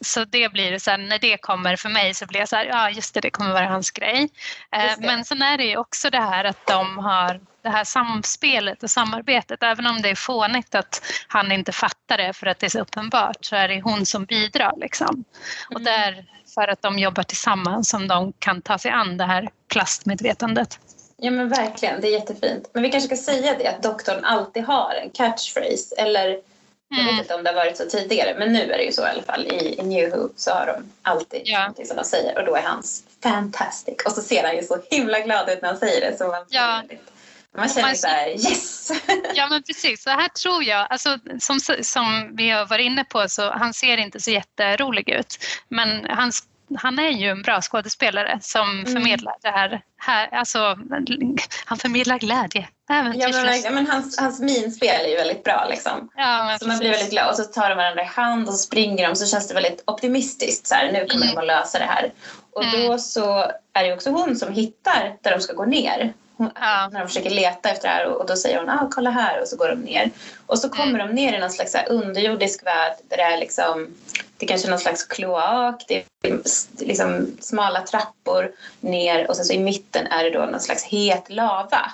så det blir så här, när det kommer för mig så blir jag så här, ja just det, det kommer vara hans grej. Eh, men sen är det ju också det här att de har det här samspelet och samarbetet. Även om det är fånigt att han inte fattar det för att det är så uppenbart så är det hon som bidrar. Liksom. Och mm. där för att de jobbar tillsammans som de kan ta sig an det här plastmedvetandet. Ja men verkligen, det är jättefint. Men vi kanske ska säga det att doktorn alltid har en catchphrase eller jag vet mm. inte om det har varit så tidigare men nu är det ju så i alla fall. I, i New Who så har de alltid ja. någonting som de säger och då är hans fantastic och så ser han ju så himla glad ut när han säger det så man ja. väldigt man känner man, så här, yes! *laughs* Ja men precis, så här tror jag, alltså, som, som vi har varit inne på så han ser inte så jätterolig ut men hans han är ju en bra skådespelare som mm. förmedlar det här, här alltså, han förmedlar glädje. Ja, men, men hans, hans minspel är ju väldigt bra. Liksom. Ja, så man blir väldigt glad och så tar de varandra i hand och så springer de så känns det väldigt optimistiskt. Så här, nu kommer mm. de att lösa det här. Och mm. då så är det också hon som hittar där de ska gå ner. Ja. *laughs* När de försöker leta efter det här och, och då säger hon ah, kolla här och så går de ner. Och så kommer mm. de ner i någon slags underjordisk värld där det är liksom det kanske är någon slags kloak, det är liksom smala trappor ner och sen så i mitten är det då någon slags het lava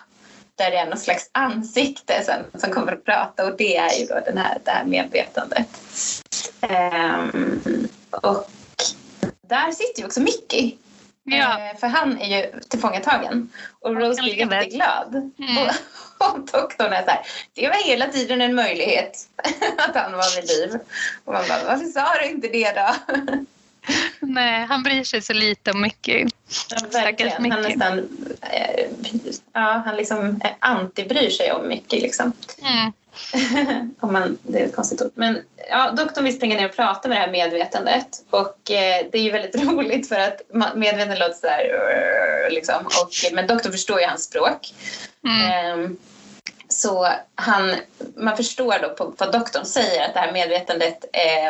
där det är någon slags ansikte som, som kommer att prata och det är ju då den här, det här medvetandet. Um, och där sitter ju också Mickey. Ja. Uh, för han är ju tillfångatagen och Rose blir jätteglad. Mm. Och, *laughs* och doktorn är så här, det var hela tiden en möjlighet *laughs* att han var vid liv. Och man bara, varför sa du inte det då? *laughs* Nej, han bryr sig så lite om Mickey. Ja, verkligen. Han nästan eh, ja, han liksom anti-bryr sig om Mickey. Liksom. Mm. *laughs* om man, det är ett konstigt ord. Men ja, doktorn vill springa ner och prata med det här medvetandet. Och eh, det är ju väldigt *laughs* roligt för att medvetandet låter så här... Liksom, och, men doktorn förstår ju hans språk. Mm. Eh, så han, man förstår då på vad doktorn säger att det här medvetandet eh,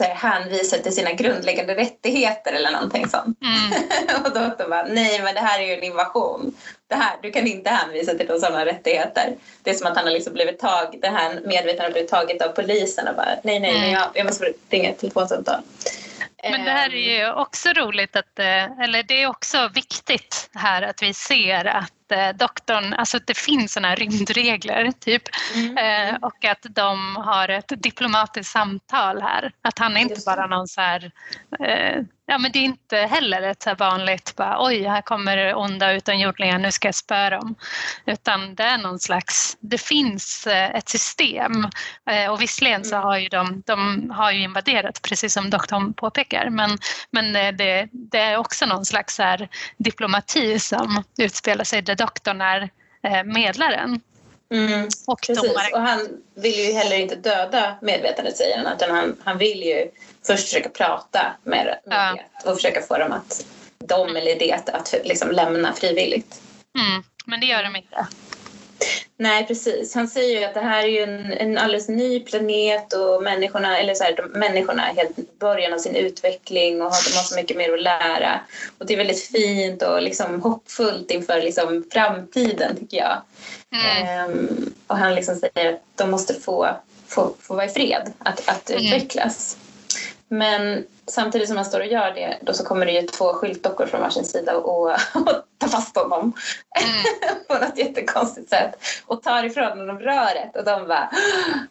eh, hänvisar till sina grundläggande rättigheter eller någonting sånt. Mm. *laughs* och doktorn bara, nej men det här är ju en invasion. Det här, du kan inte hänvisa till några sådana rättigheter. Det är som att han har liksom blivit tag, det här medvetandet har blivit taget av polisen och bara, nej nej, mm. men jag, jag måste ringa ett telefonsamtal. Men det här är ju också roligt att, eh, eller det är också viktigt här att vi ser att eh, doktorn, alltså att det finns sådana här rymdregler typ mm. Eh, och att de har ett diplomatiskt samtal här. Att han är inte bara någon så här ja, men det är inte heller ett så vanligt bara, oj, här kommer onda utomjordingar, nu ska jag spöra dem. Utan det är någon slags, det finns eh, ett system eh, och visserligen så har ju de, de har ju invaderat precis som doktorn påpekar men, men eh, det, det är också någon slags här diplomati som utspelar sig där doktorn är medlaren. Mm, och, precis. och han vill ju heller inte döda medvetandet säger han utan han, han vill ju först försöka prata med, med ja. det och försöka få dem att, dem eller det att liksom lämna frivilligt. Mm, men det gör de inte. Nej, precis. Han säger ju att det här är ju en, en alldeles ny planet och människorna, eller så här, de, människorna är helt i början av sin utveckling och har, de har så mycket mer att lära. Och det är väldigt fint och liksom hoppfullt inför liksom framtiden, tycker jag. Mm. Ehm, och han liksom säger att de måste få, få, få vara i fred, att, att mm. utvecklas. Men samtidigt som han står och gör det då så kommer det ju två skyltdockor från varsin sida och, och tar fast honom. Mm. *laughs* på något jättekonstigt sätt. Och tar ifrån honom röret och de bara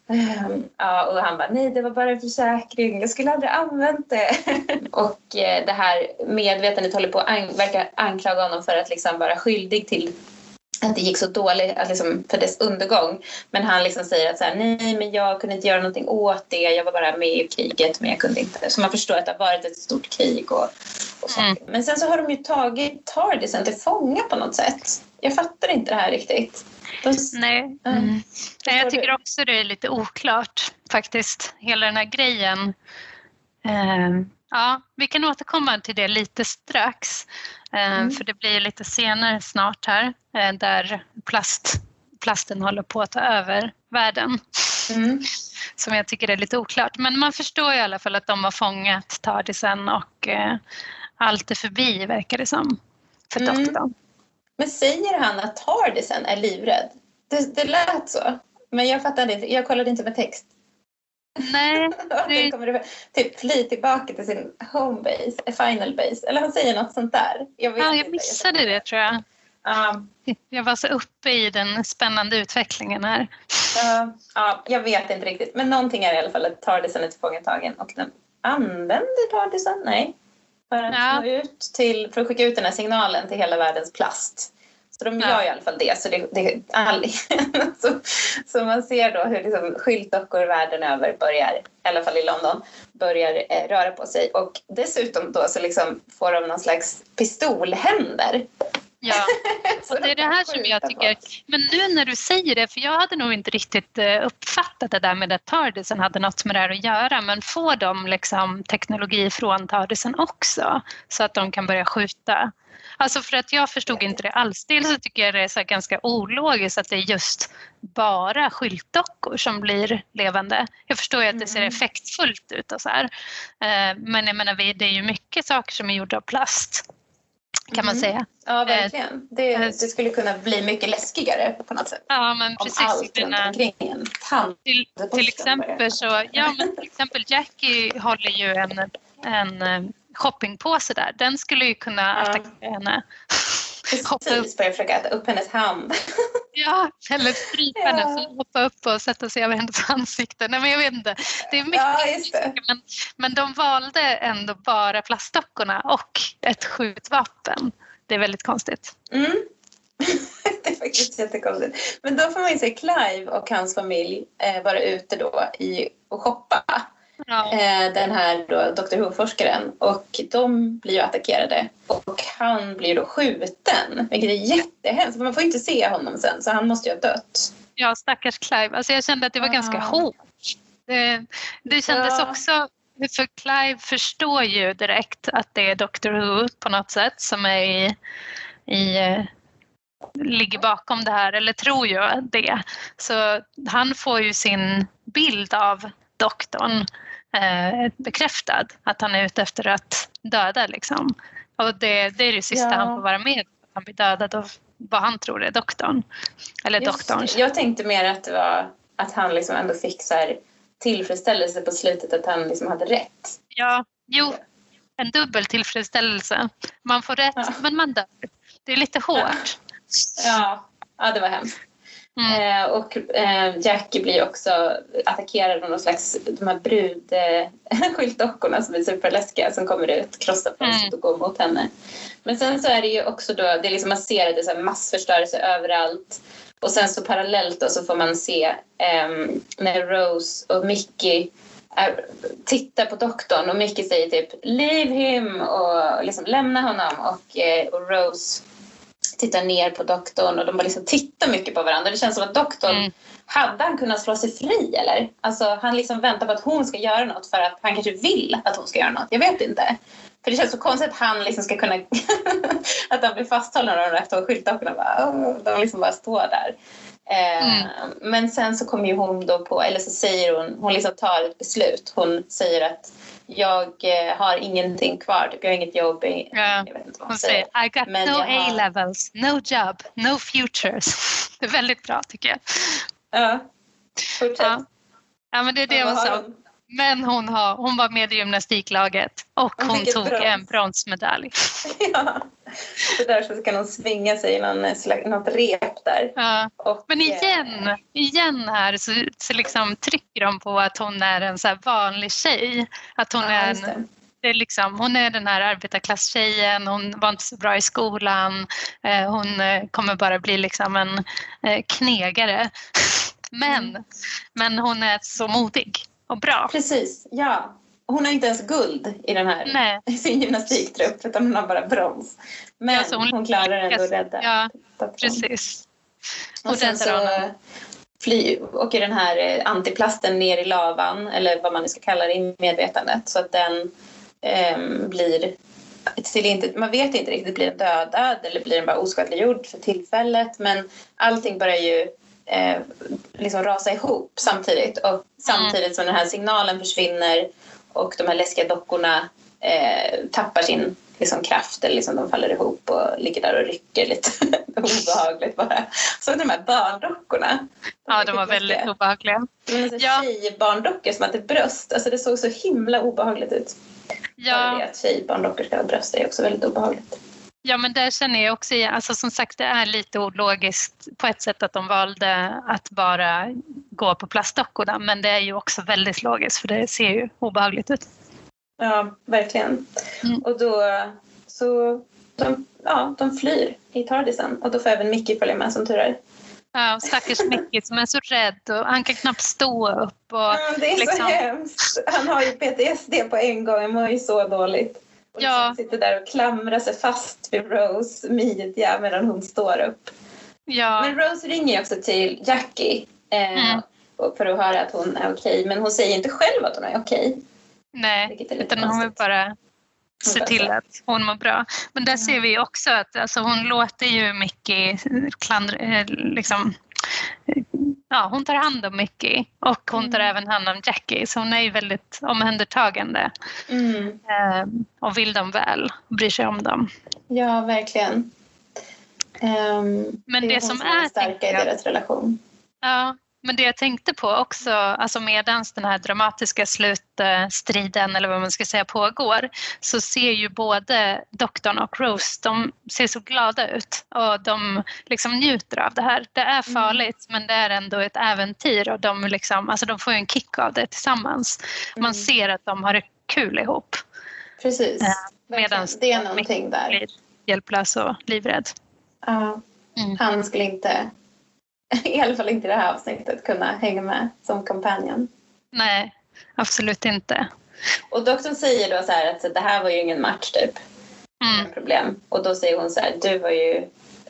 ehm, ja. Och han bara nej det var bara en försäkring. Jag skulle aldrig använt det. *laughs* Och eh, det här medvetandet håller på att verkar anklaga honom för att liksom vara skyldig till att det gick så dåligt att liksom, för dess undergång. Men han liksom säger att så här, nej, men jag kunde inte göra någonting åt det. Jag var bara med i kriget, men jag kunde inte. Så man förstår att det har varit ett stort krig. Och, och mm. Men sen så har de ju tagit Tardisen till fånga på något sätt. Jag fattar inte det här riktigt. Nej. Mm. Nej, jag tycker också det är lite oklart faktiskt, hela den här grejen. Uh, ja, vi kan återkomma till det lite strax. Eh, mm. För det blir lite senare snart här eh, där plast, plasten håller på att ta över världen. Mm. Som jag tycker är lite oklart. Men man förstår i alla fall att de har fångat Tardisen och eh, allt är förbi verkar det som för mm. doktorn. Men säger han att Tardisen är livrädd? Det, det lät så. Men jag fattade inte, jag kollade inte med text. Nej. *laughs* Det... kommer typ fly tillbaka till sin home base, eh, final base. Eller han säger något sånt där. Jag, ja, jag missade det tror jag. Um, jag var så uppe i den spännande utvecklingen här. Uh, ja, jag vet inte riktigt. Men någonting är i alla fall att Tardisen är tillfångatagen och den använder Tardisen? Nej. För att, ja. ut till, för att skicka ut den här signalen till hela världens plast. Så de gör i alla fall det. Så, det, det all, *laughs* så, så, man ser då hur liksom skyltdockor världen över börjar, i alla fall i London, börjar eh, röra på sig. Och dessutom då så liksom får de någon slags pistolhänder. Ja, *laughs* och det är det här som jag tycker, men nu när du säger det, för jag hade nog inte riktigt eh, uppfattat det där med att Tardisen hade något med det här att göra, men får de liksom teknologi från Tardisen också så att de kan börja skjuta Alltså för att jag förstod inte det alls. Dels så tycker jag det är så ganska ologiskt att det är just bara skyltdockor som blir levande. Jag förstår ju att det ser mm. effektfullt ut och så här. Eh, men jag menar, det är ju mycket saker som är gjorda av plast. Kan man säga. Ja, verkligen. Det, det, skulle kunna bli mycket läskigare på något sätt. Ja, men precis. Om allt runt omkring en. Till, till, exempel så, ja, men till exempel Jackie håller ju en, en shoppingpåse där. Den skulle ju kunna attackera henne. *laughs* Precis, börja försöka äta upp hennes hand. *laughs* Ja, eller strypa henne, ja. hoppa upp och sätta sig över hennes ansikte. Nej, men jag vet inte. Det är mycket, ja, det. Men, men de valde ändå bara plastdockorna och ett skjutvapen. Det är väldigt konstigt. Mm. *laughs* det är faktiskt jättekonstigt. Men då får man ju se Clive och hans familj eh, vara ute då i, och shoppa ja. Eh, den här då, Dr Who-forskaren och de blir ju attackerade och han blir då skjuten vilket är jättehemskt. Man får inte se honom sen så han måste ju ha dött. Ja, stackars Clive. Alltså jag kände att det var ah. ganska hårt. Det, det kändes ja. också för Clive förstår ju direkt att det är Dr Who på något sätt som är i, i eh, ligger bakom det här, eller tror ju det. Så han får ju sin bild av doktorn eh, bekräftad, att han är ute efter att döda. Liksom. Och det, det är det sista ja. han får vara med att han blir dödad av vad han tror är doktorn. Eller doktorn. Jag tänkte mer att det var att han liksom ändå fick så här tillfredsställelse på slutet, att han liksom hade rätt. Ja, jo, en dubbel tillfredsställelse. Man får rätt, ja. men man dör. Det är lite hårt. Ja, ja det var hemskt. Mm. Eh, och eh, Jackie blir också attackerad av någon slags, de här brudskyltdockorna *laughs* som är superläskiga som kommer ut, krossar fönstret mm. och går mot henne. Men sen så är det ju också då, det är liksom man ser att det är så massförstörelse överallt. Och sen så parallellt då så får man se eh, när Rose och Mickey tittar på doktorn och Mickey säger typ “Leave him” och liksom lämna honom och, eh, och Rose tittar ner på doktorn och de bara liksom tittar mycket på varandra. Det känns som att doktorn, mm. hade han kunnat slå sig fri eller? Alltså han liksom väntar på att hon ska göra något för att han kanske vill att hon ska göra något. Jag vet inte. För det känns så konstigt att han liksom ska kunna... *laughs* att han blir fasthållen av de där två skyltdockorna. De liksom bara står där. Eh, mm. Men sen så kommer ju hon då på, eller så säger hon, hon liksom tar ett beslut. Hon säger att jag eh, har ingenting kvar, typ, jag har inget jobb. Ja. jag vet inte vad hon säger. I got Men no A-levels, no job, no futures. *laughs* Det är väldigt bra tycker jag. Ja, fortsätt. Ja, ja men det är det hon sa. Men hon, har, hon var med i gymnastiklaget och hon, hon tog brons. en bronsmedalj. *laughs* ja, så därför kan hon svinga sig i någon, något rep där. Ja. Och, Men igen, eh, igen här så, så liksom trycker de på att hon är en så vanlig tjej. Att hon, ja, är en, det är liksom, hon är den här arbetarklasstjejen, hon var inte så bra i skolan, eh, hon eh, kommer bara bli liksom en knegare. *laughs* Men, mm. men hon är så modig och bra. Precis, ja. Hon har inte ens guld i den här Nej. *laughs* sin gymnastiktrupp utan hon har bara brons. Men ja, hon, hon klarar ändå att rädda. Ja, precis. Och, och sen så fly, åker den här eh, antiplasten ner i lavan eller vad man nu ska kalla det i medvetandet så att den eh, blir inte, man vet inte riktigt, blir den dödad eller blir den bara oskadliggjord för tillfället men allting börjar ju eh, liksom rasa ihop samtidigt. Och samtidigt mm. som den här signalen försvinner och de här läskiga dockorna eh, tappar sin liksom, kraft eller liksom, de faller ihop och ligger där och rycker lite *laughs* obehagligt bara. Så de här barndockorna. De ja, de var väldigt läskiga. obehagliga. Ja. Tjejbarndockor som hade bröst, alltså det såg så himla obehagligt ut. Ja. Det att tjejbarndockor ska ha bröst är också väldigt obehagligt. Ja, men där känner jag också igen, alltså som sagt det är lite ologiskt på ett sätt att de valde att bara gå på plastdockorna, men det är ju också väldigt logiskt för det ser ju obehagligt ut. Ja, verkligen. Mm. Och då så de, ja, de flyr i Tardisen och då får även Mickey följa med som tur är. Ja, stackars Mickey som är så rädd och han kan knappt stå upp. Och, ja, det är liksom... så hemskt. Han har ju PTSD på en gång, han mår ju så dåligt. Och ja. liksom sitter där och klamrar sig fast vid Rose midja medan hon står upp. Ja. Men Rose ringer också till Jackie eh, mm. för att höra att hon är okej. Men hon säger inte själv att hon är okej. Nej, utan hon vill bara se till att hon mår bra. Men där mm. ser vi också att alltså, hon låter ju Mickey klandra, eh, liksom, ja, hon tar hand om Mickey och hon tar mm. även hand om Jackie så hon är ju väldigt omhändertagande mm. eh, och vill dem väl och bryr sig om dem. Ja, verkligen. Um, Men det, det som är starka i deras relation. Ja, men det jag tänkte på också, alltså medan den här dramatiska slutstriden eller vad man ska säga pågår så ser ju både doktorn och Rose, de ser så glada ut och de liksom njuter av det här. Det är mm. farligt mm. men det är ändå ett äventyr och de, liksom, alltså de får en kick av det tillsammans. Man mm. ser att de har det kul ihop. Precis, eh, medan det är någonting där. blir hjälplös och livrädd. Ja, mm. han skulle inte *laughs* i alla fall inte i det här avsnittet, kunna hänga med som companion. Nej, absolut inte. Och doktorn säger då så här att det här var ju ingen match typ. Mm. Problem. Och då säger hon så här, du var ju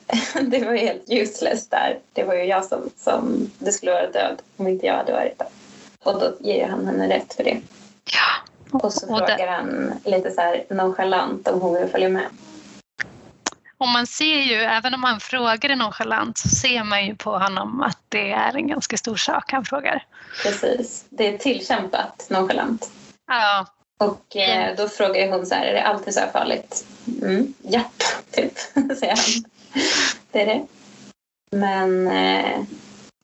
*laughs* det var ju helt useless där. Det var ju jag som, som det skulle vara död om inte jag hade varit där. Och då ger han henne rätt för det. Ja. Och så och frågar det... han lite så här nonchalant om hon vill följa med. Och man ser ju, även om han frågar det nonchalant, så ser man ju på honom att det är en ganska stor sak han frågar. Precis, det är tillkämpat nonchalant. Ja. Och eh, då frågar hon så här, är det alltid så här farligt? Mm, japp, *laughs* typ, *laughs* säger han. Det är det. Men eh,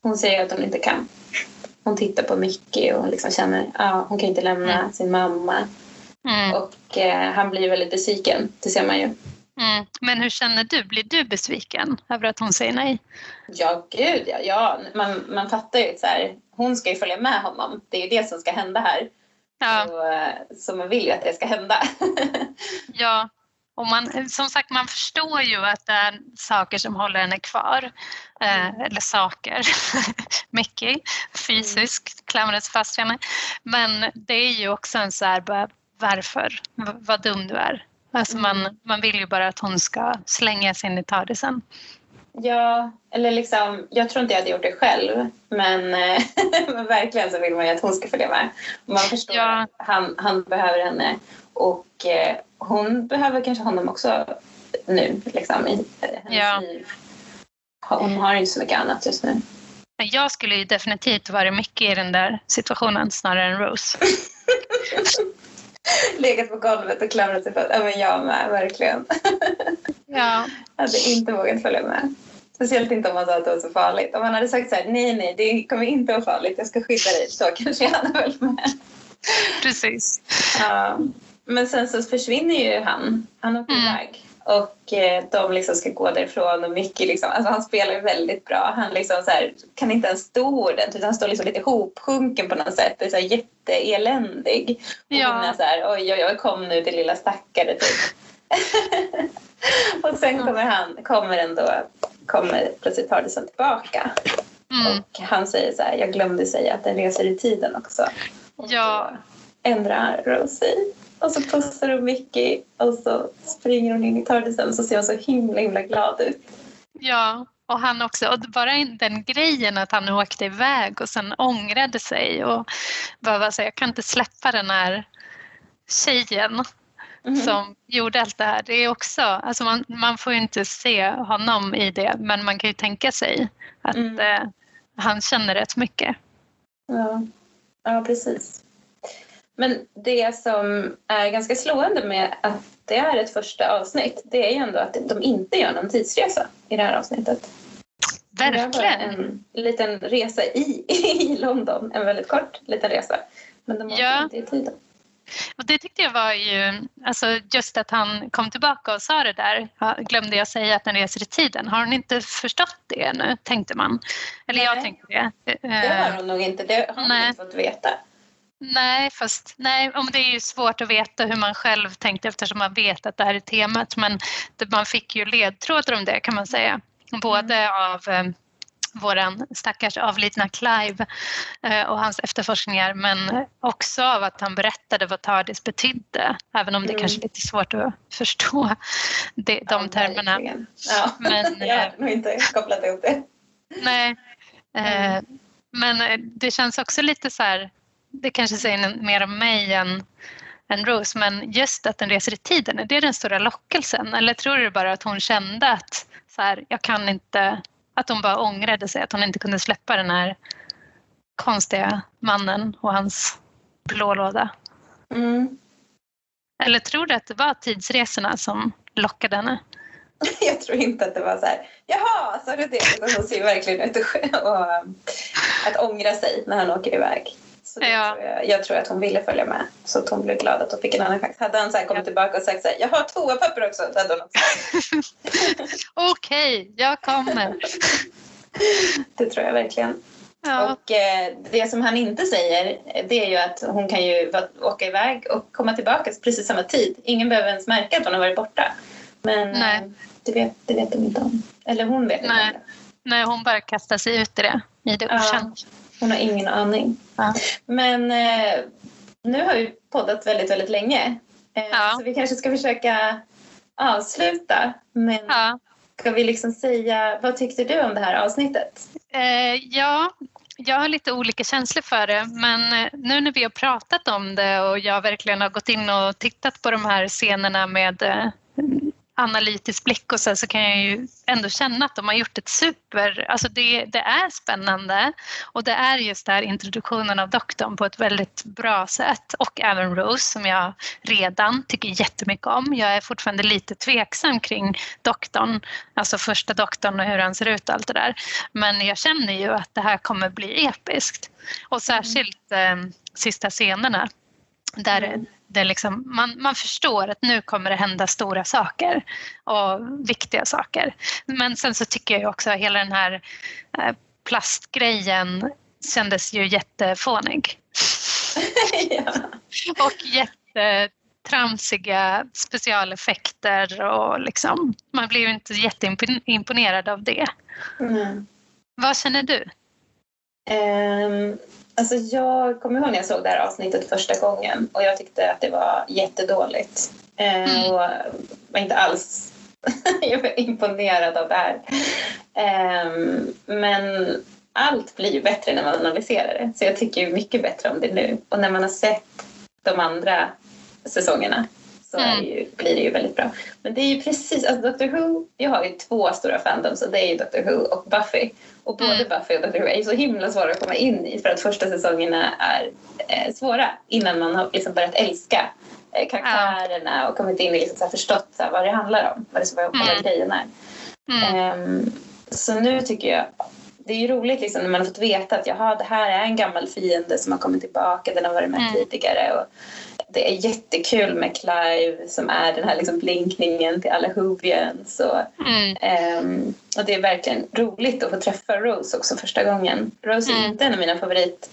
hon säger att hon inte kan. Hon tittar på Mickey och liksom känner att ah, hon kan inte lämna mm. sin mamma. Mm. Och eh, han blir väldigt besviken, det ser man ju. Mm. Men hur känner du? Blir du besviken över att hon säger nej? Ja, gud ja. ja. Man, man fattar ju så här, hon ska ju följa med honom. Det är ju det som ska hända här. Ja. Så, så man vill ju att det ska hända. *laughs* ja, och man, som sagt man förstår ju att det är saker som håller henne kvar. Eh, mm. eller saker, *laughs* mycket fysiskt klamras fast henne. Men det är ju också en så här, varför? V vad dum du är. Alltså man, man vill ju bara att hon ska slänga sig in i tardisen. Ja, eller liksom, jag tror inte jag hade gjort det själv men, eh, *laughs* men verkligen så vill man ju att hon ska följa med. Man förstår ja. att han, han behöver henne och eh, hon behöver kanske honom också nu liksom, i hennes ja. liv. Hon har inte så mycket annat just nu. Jag skulle ju definitivt varit mycket i den där situationen snarare än Rose. *laughs* *laughs* legat på golvet och klamrat sig fast. Ja, men jag med, verkligen. Ja. Jag hade inte vågat följa med. Speciellt inte om man sa att det var så farligt. Om man hade sagt så här, nej, nej, det kommer inte vara farligt, jag ska skydda dig, så kanske jag hade följt med. Precis. Ja. Men sen så försvinner ju han. Han åker mm. iväg. Och eh, de liksom ska gå därifrån och Mickey liksom, alltså han spelar väldigt bra. Han liksom så här, kan inte ens stå ordentligt utan han står liksom lite hopsjunken på något sätt. Det är så här jätteeländig. Och ja. hon är så här, oj oj oj kom nu till lilla stackare typ. *laughs* och sen kommer han, kommer ändå, kommer plötsligt Hardison tillbaka. Mm. Och han säger så här, jag glömde säga att den reser i tiden också. Och ja. ändrar Rosie. Och så pussar hon Mickey och så springer hon in i tardisen och så ser hon så himla himla glad ut. Ja, och han också, och bara den grejen att han åkte iväg och sen ångrade sig och bara så jag kan inte släppa den här tjejen mm. som gjorde allt det här. Det är också, alltså man, man får ju inte se honom i det men man kan ju tänka sig att mm. eh, han känner rätt mycket. Ja, ja precis. Men det som är ganska slående med att det är ett första avsnitt det är ju ändå att de inte gör någon tidsresa i det här avsnittet. Verkligen! en liten resa i, *laughs* i London, en väldigt kort liten resa. Men de åker ja. inte i tiden. Och det tyckte jag var ju, alltså just att han kom tillbaka och sa det där, glömde jag säga att den reser i tiden. Har hon inte förstått det ännu, tänkte man. Eller nej. jag tänkte det. Det har hon nog inte, det har hon nej. inte fått veta. Nej, fast nej, om det är ju svårt att veta hur man själv tänkte eftersom man vet att det här är temat. Men man fick ju ledtrådar om det kan man säga. Både mm. av eh, våran stackars avlidna Clive eh, och hans efterforskningar men också av att han berättade vad TARDIS betydde även om det mm. kanske är lite svårt att förstå det, de ja, termerna. Ja. Men, *laughs* jag har nog inte kopplat ihop det. Nej, eh, mm. men det känns också lite så här det kanske säger mer om mig än, än Rose, men just att den reser i tiden, är det den stora lockelsen? Eller tror du bara att hon kände att så här, jag kan inte att hon bara ångrade sig, att hon inte kunde släppa den här konstiga mannen och hans blå låda. Mm. Eller tror du att det var tidsresorna som lockade henne? *laughs* Jag tror inte att det var så här, jaha, så är det det? Utan hon ser verkligen ut och, och, att ångra sig när han åker iväg. Så ja. tror jag, jag, tror att hon ville följa med så att hon blev glad att hon fick en annan chans. Hade han så kommit ja. tillbaka och sagt så här, jag har toapapper också, då hade hon också *laughs* Okej, okay, jag kommer. *laughs* det tror jag verkligen. Ja. Och eh, det som han inte säger det är ju att hon kan ju åka iväg och komma tillbaka precis samma tid. Ingen behöver ens märka att hon har varit borta. Men Nej. Eh, det, vet, det vet de inte om. Eller hon vet Nej. inte. Nej, hon bara kastar sig ut i det, i det okända. Ja, hon har ingen aning. Ja. Men eh, nu har vi poddat väldigt, väldigt länge. Eh, ja. Så vi kanske ska försöka avsluta. Men ja. ska vi liksom säga, vad tyckte du om det här avsnittet? Eh, ja, jag har lite olika känslor för det men eh, nu när vi har pratat om det och jag verkligen har gått in och tittat på de här scenerna med eh, analytisk blick och så, så kan jag ju ändå känna att de har gjort ett super, alltså det, det är spännande. Och det är just där introduktionen av doktorn på ett väldigt bra sätt. Och även Rose som jag redan tycker jättemycket om. Jag är fortfarande lite tveksam kring doktorn, alltså första doktorn och hur han ser ut och allt det där. Men jag känner ju att det här kommer bli episkt. Och särskilt eh, sista scenerna. Där mm det liksom, man, man förstår att nu kommer det hända stora saker och viktiga saker. Men sen så tycker jag också att hela den här eh, plastgrejen kändes ju jättefånig. ja. *laughs* Och jättetramsiga specialeffekter och liksom, man blir ju inte jätteimponerad av det. Mm. Vad känner du? Um, Alltså jag kommer ihåg när jag såg det här avsnittet första gången och jag tyckte att det var jättedåligt. Eh, mm. Och var inte alls *laughs* jag var imponerad av det här. Eh, men allt blir ju bättre när man analyserar det. Så jag tycker mycket bättre om det nu. Och när man har sett de andra säsongerna så mm. ju, blir det ju väldigt bra. Men det är ju precis, alltså Doctor Who, jag har ju två stora fandoms och det är ju Doctor Who och Buffy. Och både mm. Buffy och Doctor Who är ju så himla svåra att komma in i för att första säsongerna är eh, svåra innan man har liksom börjat älska eh, karaktärerna och kommit in och liksom så förstått så vad det handlar om, vad det ska vara mm. grejen är. Mm. Um, så nu tycker jag det är ju roligt liksom när man har fått veta att jaha, det här är en gammal fiende som har kommit tillbaka, den har varit med mm. tidigare. Och det är jättekul med Clive som är den här liksom blinkningen till alla Whovians. Och, mm. um, och det är verkligen roligt att få träffa Rose också första gången. Rose är mm. inte en av mina favorit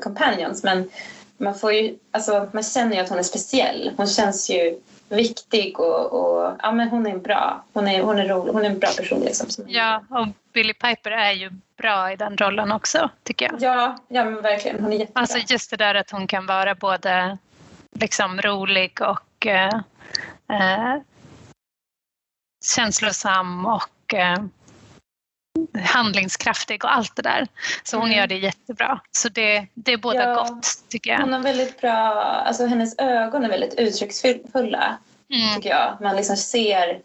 companions men man, får ju, alltså, man känner ju att hon är speciell. Hon känns ju viktig och, och ja, men hon är bra. Hon är, hon är, rolig, hon är en bra person. Liksom, ja, och Billy Piper är ju bra i den rollen också, tycker jag. Ja, ja men verkligen. Hon är jättebra. Alltså just det där att hon kan vara både liksom rolig och eh, eh, känslosam och eh, handlingskraftig och allt det där. Så hon mm. gör det jättebra. Så det, det är båda ja, gott tycker jag. Hon har väldigt bra, alltså hennes ögon är väldigt uttrycksfulla mm. tycker jag. Man liksom ser,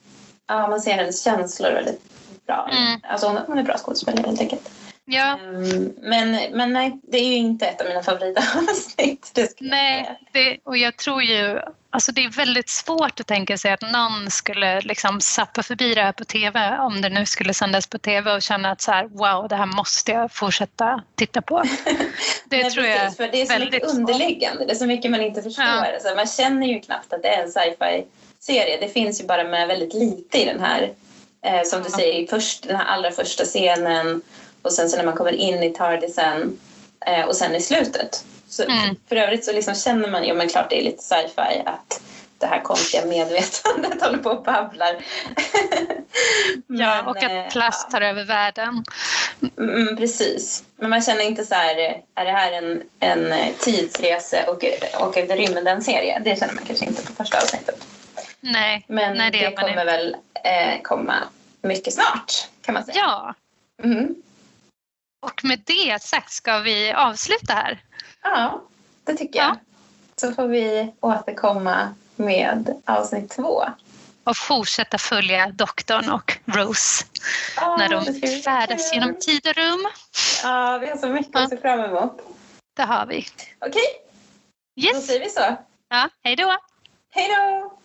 ja, man ser hennes känslor väldigt bra. Mm. Alltså hon, hon är bra skådespelare helt enkelt. Ja. Um, men, men nej, det är ju inte ett av mina favoritavsnitt. *laughs* Nej, det, och jag tror ju... Alltså det är väldigt svårt att tänka sig att någon skulle liksom sappa förbi det här på tv om det nu skulle sändas på tv och känna att så här, wow, det här måste jag fortsätta titta på. *laughs* Det nej, tror precis, jag för Det är så mycket underliggande, det är så mycket man inte förstår. Ja. Alltså, man känner ju knappt att det är en sci-fi serie. Det finns ju bara med väldigt lite i den här. Eh, som du säger, först, den här allra första scenen och sen så när man kommer in i Tardisen eh, och sen i slutet. Så mm. För övrigt så liksom känner man, ja men klart det är lite sci-fi att det här konstiga medvetandet *laughs* håller på och babblar. *laughs* men, ja, och att eh, plast ja. tar över världen. Mm, mm, precis. Men man känner inte så här, är det här en, en tidsresa och, och en rymden-serie? Det känner man kanske inte på första avsnittet. Nej, men nej, det, det kommer väl eh, komma mycket snart kan man säga. Ja. Mm. Och med det sagt ska vi avsluta här. Ja, det tycker jag. Ja. Så får vi återkomma med avsnitt två och fortsätta följa doktorn och Rose Ja, när de färdas genom tid och rum. Ja, vi har så mycket Ja. att se fram emot. Det har vi. Okej, då Yes! säger vi så. Ja, hej då! Hej då!